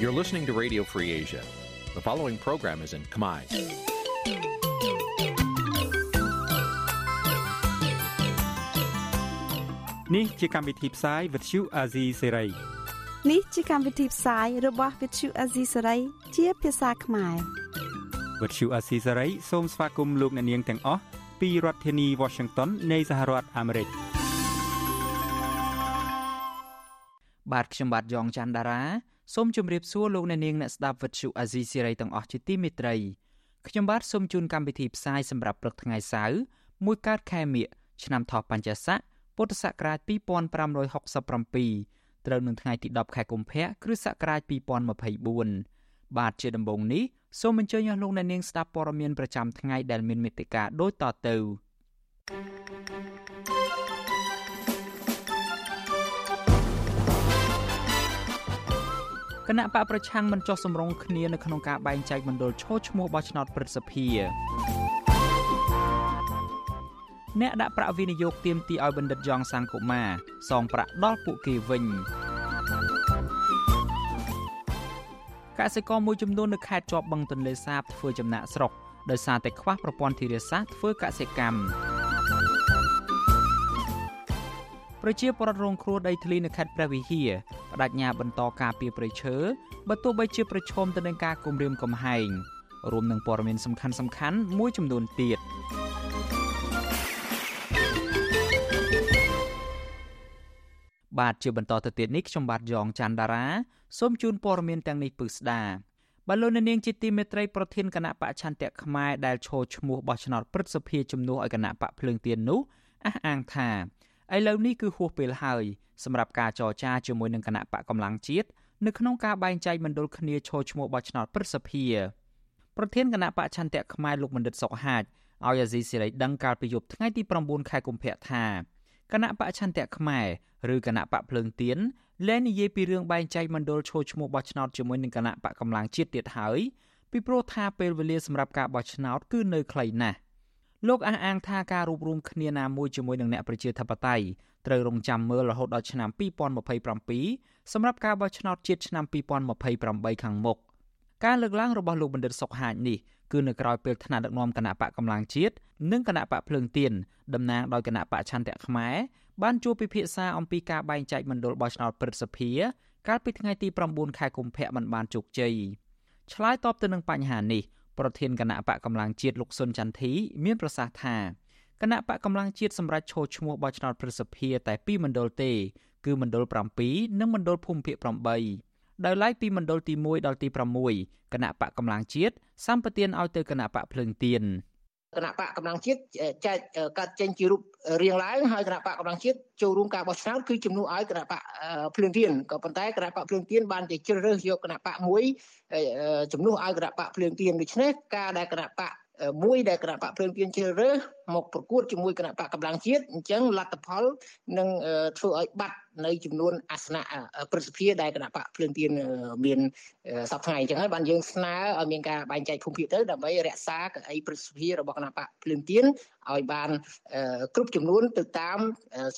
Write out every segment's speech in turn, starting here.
You're listening to Radio Free Asia. The following program is in Khmer. Nǐ chi càm bi tiệp xáy vệt chiu a zì sê ray នេះជាកម្មវិធីផ្សាយរបស់ Vithu Azisari ជាភាសាខ្មែរ វត្តឈូអាស៊ីសេរីសូមស្វាគមន៍លោកអ្នកនាងទាំងអស់ពីរដ្ឋធានី Washington នៃសហរដ្ឋអាមេរិកបាទខ្ញុំបាទយ៉ងច័ន្ទដារា សូមជម្រាបសួរលោកអ្នកនាងអ្នកស្ដាប់វិទ្យុអាស៊ីសេរីទាំងអស់ជាទីមេត្រីខ្ញុំបាទសូមជូនកម្មវិធីផ្សាយសម្រាប់ព្រឹកថ្ងៃសៅរ៍មួយកើតខែមិញឆ្នាំថោះបัญចស័កពុទ្ធសករាជ2567ត្រូវនឹងថ្ងៃទី10ខែកុម្ភៈគ្រិស្តសករាជ2024បាទជាដំបូងនេះសូមអញ្ជើញអស់លោកអ្នកនាងស្ដាប់ព័ត៌មានប្រចាំថ្ងៃដែលមានមេត្តាដូចតទៅ គណៈបកប្រឆាំងមិនចោះសម្រងគ្នានៅក្នុងការបែងចែកមណ្ឌលឈោឈ្មោះបោះឆ្នោតព្រឹទ្ធសភាអ្នកដាក់ប្រាក់វិនិយោគទៀមទីឲ្យបណ្ឌិតយ៉ងសាំងកុមារសងប្រាក់ដល់ពួកគេវិញកសិករមួយចំនួននៅខេត្តជាប់បឹងទន្លេសាបធ្វើចំណាក់ស្រុកដោយសារតែខ្វះប្រព័ន្ធធារាសាស្ត្រធ្វើកសិកម្ម ប្រជាពលរដ្ឋរងគ្រោះដីធ្លីនៅខេត្តព្រះវិហារបដិញ្ញាបន្តការពីប្រៃឈើបើទោះបីជាប្រឈមទៅនឹងការគំរាមកំហែងរួមនឹងព័ត៌មានសំខាន់សំខាន់មួយចំនួនទៀតបាទជាបន្តទៅទៀតនេះខ្ញុំបាទយ៉ងច័ន្ទដារាសូមជូនព័ត៌មានទាំងនេះពឹស្ដាបលូននាងជាទីមេត្រីប្រធានគណៈបកឆន្ទៈខ្មែរដែលឈរឈ្មោះបោះឆ្នោតព្រឹទ្ធសភាជំនួសឲ្យគណៈបកភ្លើងទៀននោះអះអាងថា ឥឡូវនេះគឺហួសពេលហើយសម្រាប់ការចរចាជាមួយនឹងគណៈបកកម្លាំងជាតិនៅក្នុងការបែងចែកមណ្ឌលគ្នាឈរឈ្មោះបោះឆ្នោតព្រឹទ្ធសភាប្រធានគណៈបកឆន្ទៈខ្មែរលោកបណ្ឌិតសុកហាជឲ្យអាស៊ីសេរីដឹងកាលពីយប់ថ្ងៃទី9ខែកុម្ភៈថាគណៈបកឆន្ទៈខ្មែរឬគណៈបកភ្លើងទៀនលែងនិយាយពីរឿងបែងចែកមណ្ឌលឈរឈ្មោះបោះឆ្នោតជាមួយនឹងគណៈបកកម្លាំងជាតិទៀតហើយពីព្រោះថាពេលវេលាសម្រាប់ការបោះឆ្នោតគឺនៅខ្លីណាស់ លោកអះអាងថាការរួបរวมគ្នាណាមួយជាមួយនឹងអ្នកប្រជាធិបតេយ្យត្រូវរងចាំមើលរហូតដល់ឆ្នាំ2027សម្រាប់ការបោះឆ្នោតជាតិឆ្នាំ2028ខាងមុខការលើកឡើងរបស់លោកបណ្ឌិតសុកហាជនេះគឺនៅក្រៅពេលថ្នាក់ដឹកនាំគណៈបកកម្លាំងជាតិនិងគណៈបកភ្លើងទៀនតំណាងដោយគណៈបកឆន្ទៈខ្មែរបានជួបពិភាក្សាអំពីការបែងចែកមណ្ឌលបោះឆ្នោតព្រឹទ្ធសភាកាលពីថ្ងៃទី9ខែកុម្ភៈមិនបានជោគជ័យឆ្លើយតបទៅនឹងបញ្ហានេះ ប្រធានគណៈបកកម្លាំងជាតិលោកសុនចន្ទធីមានប្រសាសន៍ថាគណៈបកកម្លាំងជាតិសម្រាប់ឈរឈ្មោះបោះឆ្នោតព្រឹទ្ធសភាតែ2មណ្ឌលទេ គឺមណ្ឌល7និងមណ្ឌលភូមិភាគ8ដោយឡែកពីមណ្ឌលទី1ដល់ទី6គណៈបកកម្លាំងជាតិសម្បទានឲ្យទៅគណៈបកភ្លើងទៀន គណៈបកកម្លាំងជាតិចែកកាត់ចេញជារូបរៀងឡើងហើយគណៈបកកម្លាំងជាតិចូលរួមការបោះឆ្នោតគឺជំនួសឲ្យគណៈបកភ្លើងទៀនក៏ប៉ុន្តែគណៈបកភ្លើងទៀនបានតែជ្រើសរើសយកគណៈបកមួយជំនួសឲ្យគណៈបកភ្លើងទៀនដូច្នេះការដែលគណៈបក មួយដែលគណៈបកភ្លើងទៀនជ្រើសរើសមកប្រកួតជាមួយគណៈបកកម្លាំងជាតិអញ្ចឹងលទ្ធផលនឹងធ្វើឲ្យបាត់នៅចំនួនអាសនៈព្រឹទ្ធសភាដែលគណៈបកភ្លើងទៀនមានសប្តាហ៍ថ្ងៃអញ្ចឹងហើយបានយើងស្នើឲ្យមានការបែងចែកភូមិភាគទៅដើម្បីរក្សាកៅអីព្រឹទ្ធសភារបស់គណៈបកភ្លើងទៀនឲ្យបានគ្រប់ចំនួនទៅតាម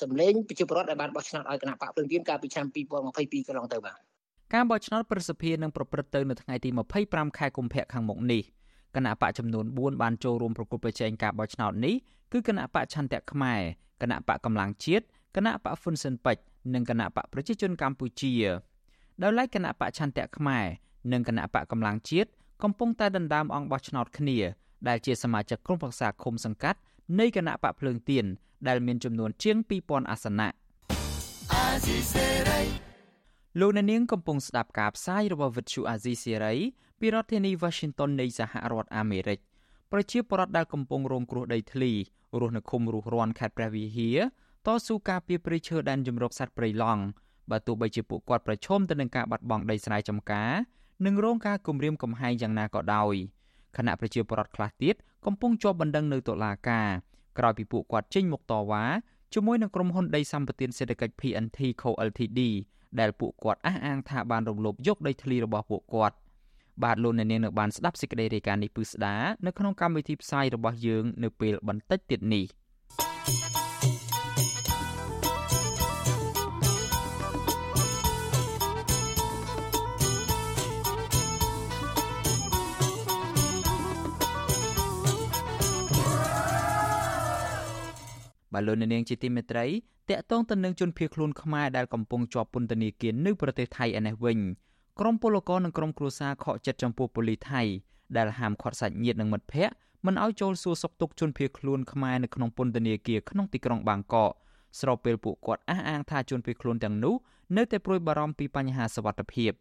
សម្លេងប្រជាពលរដ្ឋដែលបានបោះឆ្នោតឲ្យគណៈបកភ្លើងទៀនកាលពីឆ្នាំ2022កន្លងទៅបាទការបោះឆ្នោតព្រឹទ្ធសភានឹងប្រព្រឹត្តទៅនៅថ្ងៃទី25ខែកុម្ភៈខាងមុខនេះ។ គណៈបកចំនួន4បានចូលរួមប្រគល់ប្រជែងការបោះឆ្នោតនេះគឺគណៈបកឆន្ទៈខ្មែរគណៈបកកម្លាំងជាតិគណៈបកហ៊ុនស៊ិនពេជ្រនិងគណៈបកប្រជាជនកម្ពុជាដោយឡែកគណៈបកឆន្ទៈខ្មែរនិងគណៈបកកម្លាំងជាតិកំពុងតែដណ្ដើមអង្គបោះឆ្នោតគ្នា ដែលជាសមាជិកក្រុមប្រឹក្សាឃុំសង្កាត់នៃគណៈបកភ្លើងទៀនដែលមានចំនួនជាង2000អាសនៈលោកអ្នកនាងកំពុងស្ដាប់ការផ្សាយរបស់វិទ្យុអាស៊ីសេរី ពីរដ្ឋធានី Washington នៃសហរដ្ឋអាមេរិកប្រជាពលរដ្ឋដែលកំពុងរងគ្រោះដីធ្លីរស់នៅឃុំរស់រាន់ខេត្តព្រះវិហារតស៊ូការពារព្រៃឈើដែនជំរកសត្វព្រៃឡង់បើទោះបីជាពួកគាត់ប្រឈមទៅនឹងការបាត់បង់ដីស្រែចម្ការនិងរងការគំរាមកំហែងយ៉ាងណាក៏ដោយគណៈប្រជាពលរដ្ឋខ្លះទៀតកំពុងជាប់បណ្ដឹងនៅតុលាការក្រោយពីពួកគាត់ចេញមុខតវ៉ាជាមួយនឹងក្រុមហ៊ុនដីសម្បត្តិសេដ្ឋកិច្ច PNT Co Ltd ដែលពួកគាត់អះអាងថាបានរំលោភយកដីធ្លីរបស់ពួកគាត់ បាទលោកអ្នកនាងនៅបានស្ដាប់សេចក្តីរាយការណ៍នេះពិស្ដានៅក្នុងកម្មវិធីផ្សាយរបស់យើងនៅពេលបន្តិចទៀតនេះបាទលោកអ្នកនាងជាទីមេត្រីតកតងទៅនឹងជនភៀសខ្លួនខ្មែរដែលកំពុងជាប់ពន្ធនាគារនៅប្រទេសថៃឯនេះវិញ ក្រមពលករនិងក្រមគ្រួសារខកចិត្តចំពោះប៉ូលីសថៃដែលហាមឃាត់សាច់ញាតិនិងមិត្តភ័ក្តិមិនឲ្យចូលសួរសុខទុក្ខជនភៀសខ្លួនខ្មែរនៅក្នុងពន្ធនាគារក្នុងទីក្រុងបាងកកស្របពេលពួកគាត់អះអាងថាជនភៀសខ្លួនទាំងនោះនៅតែព្រួយបារម្ភពីបញ្ហាសវត្ថិភាព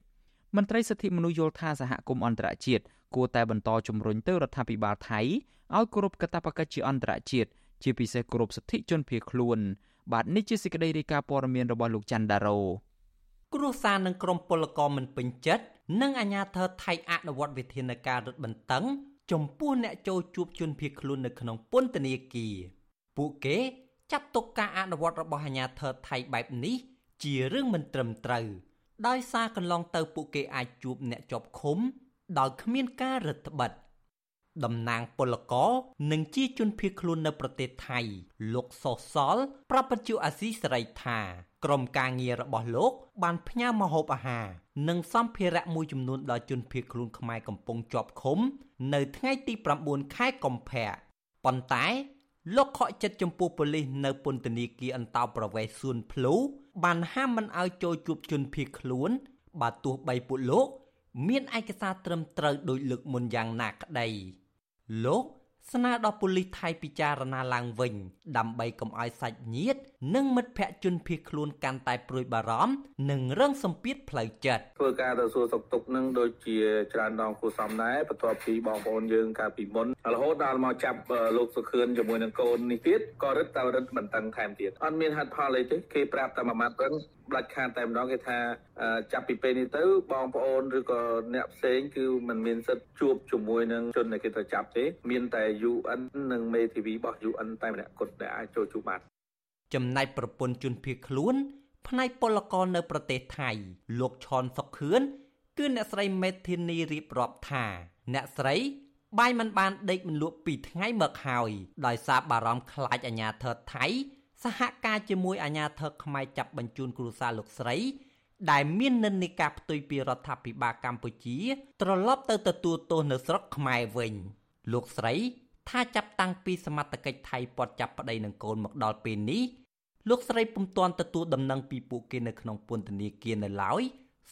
មន្ត្រីសិទ្ធិមនុស្សយល់ថាសហគមន៍អន្តរជាតិគួរតែបន្តជំរុញទៅរដ្ឋាភិបាលថៃឲ្យគោរពកាតព្វកិច្ចជាអន្តរជាតិជាពិសេសគោរពសិទ្ធិជនភៀសខ្លួនបាទនេះជាសេចក្តីរាយការណ៍ព័ត៌មានរបស់លោកច័ន្ទដារ៉ូ គ្រួសារនិងក្រុមពលករមិនពេញចិត្តនិងអាជ្ញាធរថៃអនុវត្តវិធានការរឹតបន្តឹង ចំពោះអ្នកចូលជួបជនភៀសខ្លួននៅក្នុងពន្ធនាគារពួកគេចាត់ទុកការអនុវត្តរបស់អាជ្ញាធរថៃបែបនេះ ជារឿងមិនត្រឹមត្រូវដោយសារកន្លងទៅពួកគេអាចជួបអ្នកជាប់ឃុំដោយគ្មានការរឹតបន្តឹង តំណាងពលករនិងជាជនភៀសខ្លួននៅប្រទេសថៃ លោកសុសល ប្រាប់បញ្ជាអាស៊ីសេរីថាក្រុមការងាររបស់លោក បានផ្ញើម្ហូបអាហារនិងសម្ភារៈមួយចំនួនដល់ជនភៀសខ្លួនខ្មែរកំពុងជាប់ឃុំ នៅថ្ងៃទី9ខែកុម្ភៈប៉ុន្តែលោកខកចិត្តចំពោះប៉ូលីសនៅពន្ធនាគារអន្តោប្រវេសន៍សួនភ្លូបានហាមមិនឲ្យចូលជួបជនភៀសខ្លួនបើទោះបីពួកលោក មានឯកសារត្រឹមត្រូវដោយលើកមុនយ៉ាងណាក្តី លោកស្នើដល់ប៉ូលីសថៃពិចារណាឡើងវិញ ដើម្បីកុំឲ្យសាច់ញាតិ និងមិត្តភ័ក្តិជនភៀសខ្លួនកាន់តែព្រួយបារម្ភនិងរងសម្ពាធផ្លូវចិត្តធ្វើការទៅសួរសុខទុក្ខនឹងដូចជាច្រើនដងគួសមដែរបន្ទាប់ពីបងប្អូនយើងកាលពីមុនរហូតដល់មកចាប់លោកសុខឿនជាមួយនឹងកូននេះទៀតក៏រឹតតែរឹតបន្តឹងថែមទៀតអត់មានហេតុផលអីទេគេប្រាប់តែមួយម៉ាត់ហ្នឹងដាច់ខាតតែម្ដងគេថាចាប់ពីពេលនេះទៅបងប្អូនឬក៏អ្នកផ្សេងគឺมันមានសិទ្ធជួបជាមួយនឹងជនដែលគេត្រូវចាប់ទេមានតែ UN និងមេធាវីរបស់ UN តែម្នាក់គត់ដែលអាចចូលជួបបាន ចំណែកប្រពន្ធជនភៀសខ្លួន ផ្នែកពលករនៅប្រទេសថៃ លោកឈនសុខឿនគឺអ្នកស្រីមេធានីរៀបរាប់ថា អ្នកស្រីបាយមិនបានដេកមិនលក់ពីថ្ងៃមកហើយដោយសារបារម្ភខ្លាចអាញាធរថៃ សហការជាមួយអាជ្ញាធរខ្មែរចាប់បញ្ជូនគ្រួសារលោកស្រី ដែលមាននិន្នាការផ្ទុយពីរដ្ឋាភិបាលកម្ពុជា ត្រឡប់ទៅទទួលទោសនៅស្រុកខ្មែរវិញ លោកស្រី ថាចាប់តាំងពីសមត្ថកិច្ចថៃពាត់ចាប់ប្តីនឹងកូនមកដល់ពេលនេះ លោកស្រីពុំទាន់ទទួលដំណឹងពីពួកគេនៅក្នុងពន្ធនាគារនៅឡើយ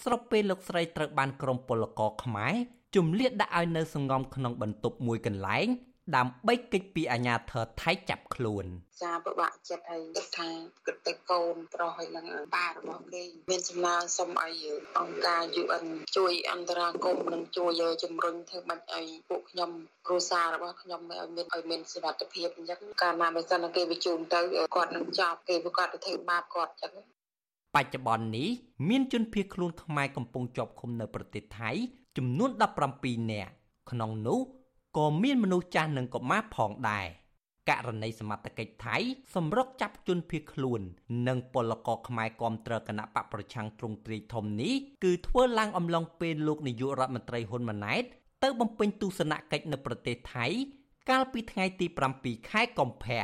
ស្របពេលលោកស្រីត្រូវបានក្រុមពលករខ្មែរជំលាតដាក់ឲ្យនៅសង្ងំក្នុងបន្ទប់មួយកន្លែង ដើម្បីកិច្ចពីអាញាធរថៃចាប់ខ្លួនចាពិបាកចិត្តហើយគិតថាគិតទៅកូនប្រុសហើយនឹងប៉ារបស់គេមានសំណើសុំឲ្យអង្គការ UN ជួយអន្តរាគមន៍និងជួយជំរុញធ្វើមិនឲ្យពួកខ្ញុំគ្រួសាររបស់ខ្ញុំឲ្យមានឲ្យមានសុវត្ថិភាពអញ្ចឹងកាលណាបើសិនគេបញ្ជូនទៅគាត់នឹងចប់គេប្រកាសទៅធ្វើបាបគាត់អញ្ចឹងបច្ចុប្បន្ននេះមានជនភៀសខ្លួនខ្មែរកំពុងជាប់ឃុំនៅប្រទេសថៃចំនួន17នាក់ក្នុងនោះ ក៏មានមនុស្សចាស់និងកុមារផងដែរករណីសមត្ថកិច្ចថៃសម្រុកចាប់ជនភៀសខ្លួន និងពលករខ្មែរគាំទ្រគណៈបកប្រឆាំងទ្រង់ទ្រាយធំនេះគឺធ្វើឡើងអំឡុងពេលលោកនាយករដ្ឋមន្ត្រីហ៊ុនម៉ាណែត ទៅបំពេញទស្សនកិច្ចនៅប្រទេសថៃ កាលពីថ្ងៃទី7ខែកុម្ភៈ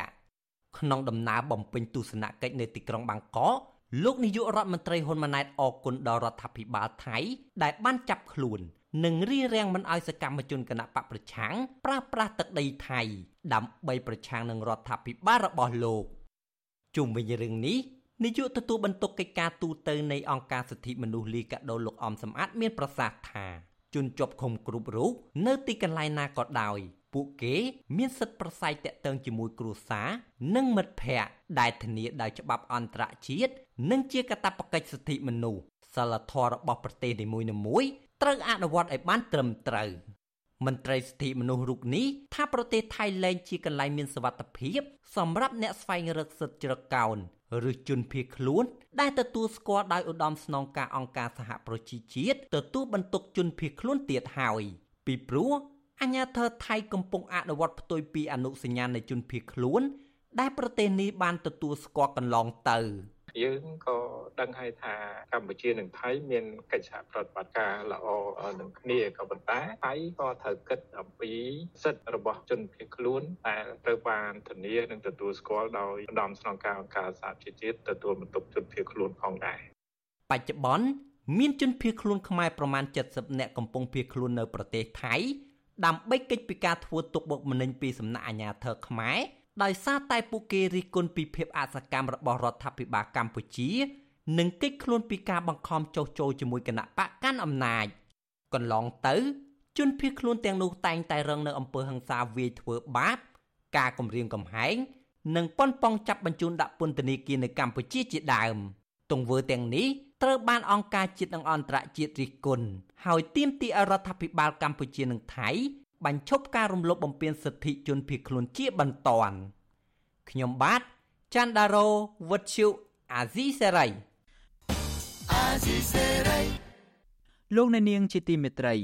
ក្នុងដំណើរបំពេញទស្សនកិច្ចនៅទីក្រុងបាងកកលោកនាយករដ្ឋមន្ត្រីហ៊ុនម៉ាណែតអគុណដល់រដ្ឋាភិបាលថៃ ដែលបានចាប់ខ្លួន និងរៀបរៀងមិនឲ្យសកម្មជនគណៈបកប្រឆាំងប្រើប្រាស់ទឹកដីថៃ ដើម្បីប្រឆាំងនឹងរដ្ឋាភិបាលរបស់លោកជុំវិញរឿងនេះនាយកទទួលបន្ទុកកិច្ចការទូតនៃអង្គការសិទ្ធិមនុស្សលីកាដូលោកអំសំអាតមានប្រសាសន៍ថាជនជាប់ឃុំគ្រប់រូបនៅទីកន្លែងណាក៏ដោយពួកគេមានសិទ្ធិប្រស័យតាក់ទងជាមួយគ្រួសារនិងមិត្តភ័ក្តិដែលធានាដោយច្បាប់អន្តរជាតិនិងជាកាតព្វកិច្ចសិទ្ធិមនុស្សសិលធម៌របស់ប្រទេសនីមួយៗ ត្រូវអនុវត្តឲ្យបានត្រឹមត្រូវមន្ត្រីសិទ្ធិមនុស្សរូបនេះថាប្រទេសថៃលែងជាកន្លែងមានសវត្ថភាពសម្រាប់អ្នកស្វែងរកសិទ្ធិជ្រកកោនឬជនភៀសខ្លួន ដែលទទួលស្គាល់ដោយឧត្តមស្នងការអង្គការសហប្រជាជាតិទទួលបន្ទុកជនភៀសខ្លួនទៀតហើយពីព្រោះអាញាធរថៃកំពុងអនុវត្តផ្ទុយពីអនុសញ្ញានៃជនភៀសខ្លួន ដែលប្រទេសនេះបានទទួលស្គាល់កន្លងទៅ យើងក៏ដឹងហើយថាកម្ពុជានិងថៃមានកិច្ចសហប្រតិបត្តិការល្អនឹងគ្នាក៏ប៉ុន្តែថៃក៏ត្រូវគិតអំពីសិទ្ធិរបស់ជនភៀសខ្លួនដែលត្រូវបានធានានិងទទួលស្គាល់ដោយឧត្តមស្នងការអង្គការសហជីវជាតិទទួលបន្ទុកជនភៀសខ្លួនផងដែរបច្ចុប្បន្នមានជនភៀសខ្លួនខ្មែរប្រមាណ70នាក់កំពុងភៀសខ្លួននៅប្រទេសថៃដើម្បីកិច្ចពីការធ្វើទុកបុកម្នេញពីសំណាក់អាជ្ញាធរខ្មែរ ដោយសារតែពួកគេរិះគន់ពីភាពអសកម្មរបស់រដ្ឋាភិបាលកម្ពុជា និងកិច្ចខ្លួនពីការបង្ខំចុះចូលជាមួយគណៈបកកាន់អំណាចកន្លងទៅជនភៀសខ្លួនទាំងនោះតែងតែរងនៅអំពើហិង្សាវាយធ្វើបាប ការគំរាមកំហែងនិងប៉ុនប៉ងចាប់បញ្ជូនដាក់ពន្ធនាគារនៅកម្ពុជាជាដើមទង្វើទាំងនេះត្រូវបានអង្គការជាតិនិងអន្តរជាតិរិះគន់ហើយទាមទារឲ្យរដ្ឋាភិបាលកម្ពុជានិងថៃ បញ្ឈប់ការរំលោភបំពានសិទ្ធិជនភៀសខ្លួនជាបន្ទាន់ខ្ញុំបាទច័ន្ទដារោវុទ្ធុអាស៊ីសេរីអាស៊ីសេរីលោកអ្នកនាងជាទីមេត្រី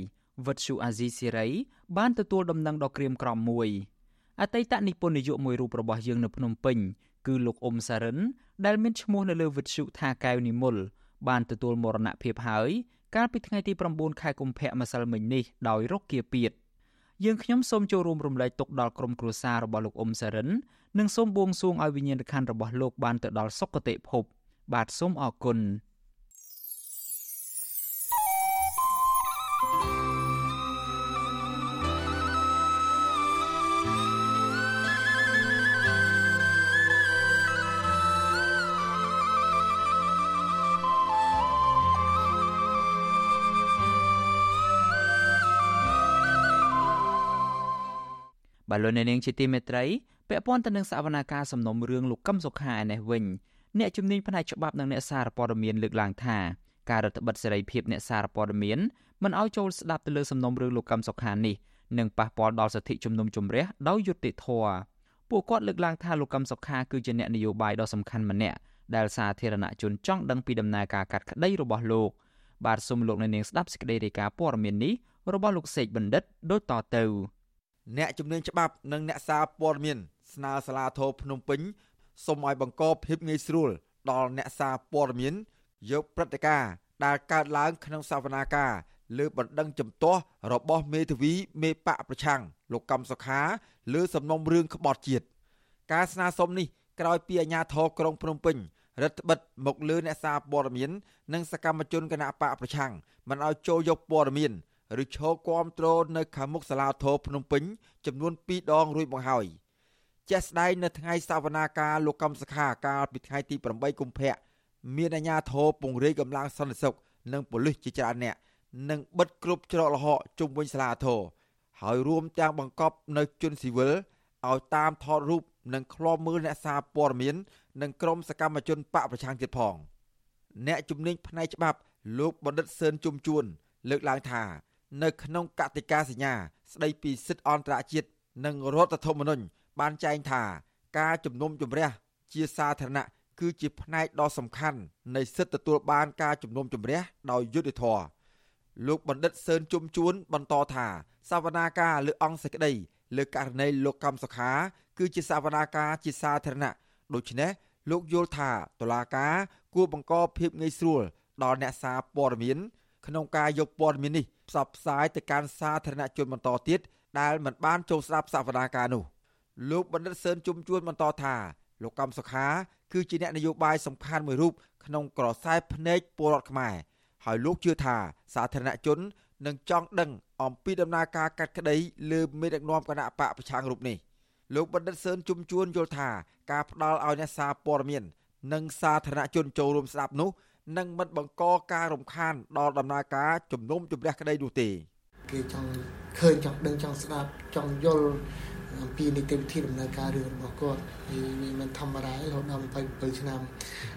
វុទ្ធុអាស៊ីសេរីបានទទួលដំណឹងដ៏ក្រៀមក្រំមួយអតីតនិពន្ធនាយកមួយរូបរបស់យើងនៅភ្នំពេញគឺលោកអ៊ុំសារិន ដែលមានឈ្មោះនៅលើវិទ្យុថាកែវនិមលបានទទួលមរណភាពហើយ កាលពីថ្ងៃទី9ខែកុម្ភៈម្សិលមិញនេះដោយរោគគាពៀត យើងខ្ញុំសូមចូលរួមរំលែកទុកដល់ក្រុមគ្រួសាររបស់លោកអ៊ុំសារិននិងសូមបួងសួងឲ្យវិញ្ញាណក្ខន្ធរបស់លោកបានទៅដល់សុគតិភព បាទសូមអរគុណ បើលោកអ្នកនាងជាទីមេត្រីពាក់ព័ន្ធទៅនឹងសវនាការសំណុំរឿងលោកកឹមសុខាឯនេះវិញអ្នកជំនាញផ្នែកច្បាប់និងអ្នកសារព័ត៌មានលើកឡើងថាការរដ្ឋបិទសេរីភាពអ្នកសារព័ត៌មានមិនឲ្យចូលស្ដាប់ទៅលើសំណុំរឿងលោកកឹមសុខានេះនឹងប៉ះពាល់ដល់សិទ្ធិជំនុំជម្រះដោយយុត្តិធម៌ពួកគាត់លើកឡើងថាលោកកឹមសុខាគឺជាអ្នកនយោបាយដ៏សំខាន់ម្នាក់ដែលសាធារណជនចង់ដឹងពីដំណើរការកាត់ក្តីរបស់លោកបាទសូមលោកអ្នកនាងស្ដាប់សេចក្តីរាយការណ៍ព័ត៌មាននេះរបស់លោកសេកបណ្ឌិតដូចតទៅ អ្នកជំនាញច្បាប់និងអ្នកសារព័ត៌មានស្នើសាលាធរភ្នំពេញសូមឲ្យបង្កភាពងាយស្រួលដល់អ្នកសារព័ត៌មានយកព្រឹត្តិការណ៍ដែលកើតឡើងក្នុងសវនាការលើបណ្ដឹងចំទាស់របស់មេធាវីមេបកប្រឆាំងលោកកំសុខាលើសំណុំរឿងក្បត់ជាតិការស្នើសុំនេះក្រោយពីអាជ្ញាធរក្រុងភ្នំពេញរដ្ឋបិទមកលើអ្នកសារព័ត៌មាន និងសកម្មជនគណៈបកប្រឆាំងមិនឲ្យចូលយកព័ត៌មាន ឬឈរគាំទ្រនៅខាងមុខសាលាធរភ្នំពេញចំនួន2ដងរួចមកហើយជាក់ស្ដែងនៅថ្ងៃសវនាការលោកកំសខាកាលពីថ្ងៃទី8កុម្ភៈមានអាជ្ញាធរពង្រាយកម្លាំងសន្តិសុខនិងប៉ូលីសជាច្រើនអ្នកនិងបិទគ្រប់ច្រកល្ហកជុំវិញសាលាធរហើយរួមទាំងបង្កប់នៅជនស៊ីវិលឲ្យតាមថតរូបនិងឃ្លាំមើលអ្នកសារព័ត៌មាននិងក្រុមសកម្មជនបកប្រឆាំងទៀតផងអ្នកជំនាញផ្នែកច្បាប់លោកបណ្ឌិតសឿនជុំជួន លើកឡើងថា នៅក្នុងកតិកាសញ្ញា ស្ដីពីសិទ្ធិអន្តរជាតិនិងរដ្ឋធម្មនុញ្ញបានចែងថាការជំនុំជម្រះជាសាធារណៈគឺជាផ្នែកដ៏សំខាន់នៃសិទ្ធិទទួលបានការជំនុំជម្រះដោយយុត្តិធម៌លោកបណ្ឌិតសឿនជុំជួនបន្តថាសវនាការលើអង្គសេចក្តីលើករណីលោកកំសុខា គឺជាសវនាការជាសាធារណៈដូច្នេះលោកយល់ថាតុលាការគួរបង្កភាពងាយស្រួលដល់អ្នកសារព័ត៌មានក្នុងការយកព័ត៌មាននេះ ផ្សព្វផ្សាយទៅកាន់សាធារណជនបន្តទៀតដែលមិនបានចូលស្ដាប់សវនាការនោះលោកបណ្ឌិតសឿនជុំជួនបន្តថាលោកកំសុខាគឺជាអ្នកនយោបាយសំខាន់មួយរូបក្នុងក្រសែភ្នែកពលរដ្ឋខ្មែរហើយលោកជឿថាសាធារណជននឹងចង់ដឹងអំពីដំណើរការកាត់ក្តីលើមេដឹកនាំគណៈបកប្រឆាំងរូបនេះលោកបណ្ឌិតសឿនជុំជួនយល់ថាការផ្ដល់ឲ្យអ្នកសារព័ត៌មាននិងសាធារណជនចូលរួមស្ដាប់នោះ និងមិនបង្កការរំខានដល់ដំណើរការជំនុំជម្រះក្តីនោះទេគេចង់ឃើញចង់ដឹងចង់ស្ដាប់ចង់យល់អំពីនីតិវិធីដំណើរការរឿងរបស់គាត់វាមិនធម្មតាទេរហូតដល់27ឆ្នាំ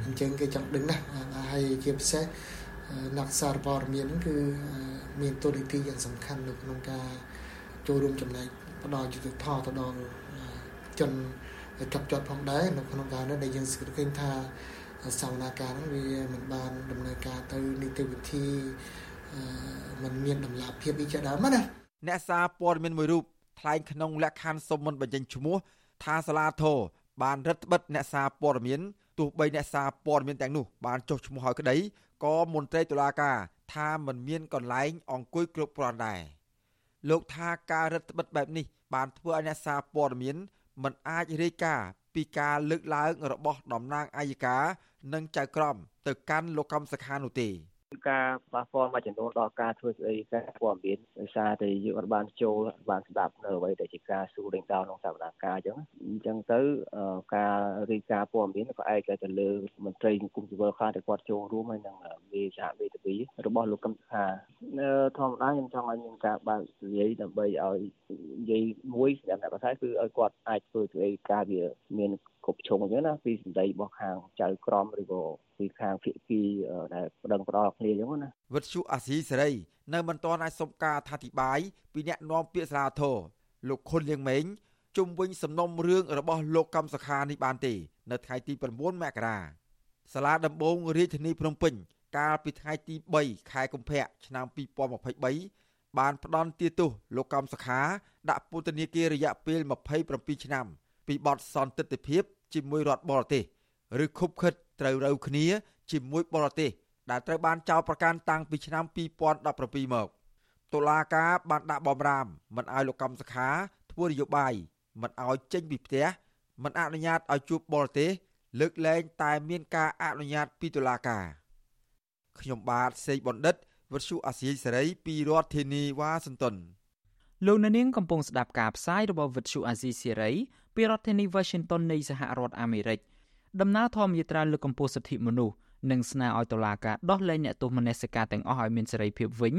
អញ្ចឹងគេចង់ដឹងណាស់ហើយជាពិសេសអ្នកសារព័ត៌មានហ្នឹងគឺមានតួនាទីយ៉ាងសំខាន់នៅក្នុងការចូលរួមចំណែកផ្ដល់យុត្តិធម៌ទៅដល់ជនចាប់ជាប់ផងដែរនៅក្នុងការនេះដែលយើងសង្កេតឃើញថា សវនាការហ្នឹងវាមិនបានដំណើរការទៅនីតិវិធីมันមានដំណាភាពវិជាដើមណាអ្នកសារព័ត៌មានមួយរូបថ្លែងក្នុងលក្ខខណ្ឌសុំមិនបញ្ចេញឈ្មោះថាសាលាធរបានរឹតបន្តឹងអ្នកសារព័ត៌មានទោះបីអ្នកសារព័ត៌មានទាំងនោះបានចុះឈ្មោះហើយក្តីក៏មន្ត្រីតុលាការថាមិនមានកន្លែងអង្គុយគ្រប់គ្រាន់ដែរលោកថាការរដ្ឋបិទបែបនេះ បានធ្វើឲ្យអ្នកសារព័ត៌មានមិនអាចរាយការណ៍ពីការលើកឡើងរបស់តំណាងអាយកា និងចៅក្រមទៅកាន់លោកកំសខានោះទេការប៉ះពាល់មួយចំនួនដល់ការធ្វើស្ដីការព័ត៌មានដោយសារតែយើងអត់បានចូលបានស្ដាប់នៅអ្វីដែលជាការសួរដេញដោលក្នុងសវនកម្មអញ្ចឹងអញ្ចឹងទៅការរីកាព័ត៌មានក៏ឯកទៅលើមន្ត្រីសង្គមស៊ីវិលខ្លះដែលគាត់ចូលរួមហើយនឹងមេសហមេធាវីរបស់លោកកឹមសុខាធម្មតាខ្ញុំចង់ឲ្យមានការបើកនិយាយដើម្បីឲ្យនិយាយមួយសម្រាប់អ្នកភាសាគឺឲ្យគាត់អាចធ្វើស្ដីការវាមាន គ្រប់ឈុងអញ្ចឹងណាពីសម្ដីរបស់ខាងចៅក្រមឬក៏ពីខាងភាគីដែលប្តឹងផ្ដាល់គ្នាអញ្ចឹងណាវិទ្យុអាស៊ីសេរីនៅមិនទាន់អាចសុំការអធិប្បាយពីអ្នកនាំពាក្យសាលាធរលោកខុនលៀងម៉េងជុំវិញសំណុំរឿងរបស់លោកកម្មសខានេះបានទេនៅថ្ងៃទី9មករាសាលាដំបងរាជធានីភ្នំពេញកាលពីថ្ងៃទី3ខែកុម្ភៈឆ្នាំ2023បានផ្ដន់ទាទោសលោកកម្មសខាដាក់ពន្ធនាគាររយៈពេល27ឆ្នាំ ពីបទសន្តិទ្ធិភាពជាមួយរដ្ឋបរទេសឬខុបខិតត្រូវរូវគ្នាជាមួយបរទេសដែលត្រូវបានចោទប្រកាន់តាំងពីឆ្នាំ2017មកតុលាការបានដាក់បំរាមមិនឲ្យលោកកម្មសខាធ្វើនយោបាយមិនឲ្យចេញពីផ្ទះមិនអនុញ្ញាតឲ្យជួបបរទេសលើកលែងតែមានការអនុញ្ញាតពីតុលាការខ្ញុំបាទសេកបណ្ឌិតវុទ្ធុអាស៊ីសេរីពីរដ្ឋធានីវ៉ាស៊ីនតោន លោកនាងកំពុងស្ដាប់ការផ្សាយរបស់វិទ្យុអាស៊ីសេរីពីរដ្ឋធានី Washington នៃសហរដ្ឋអាមេរិកដំណើរធម្មយាត្រាលើកកម្ពស់សិទ្ធិមនុស្សនិងស្នើឲ្យតុលាការដោះលែងអ្នកទោសមនសិការទាំងអស់ឲ្យមានសេរីភាពវិញ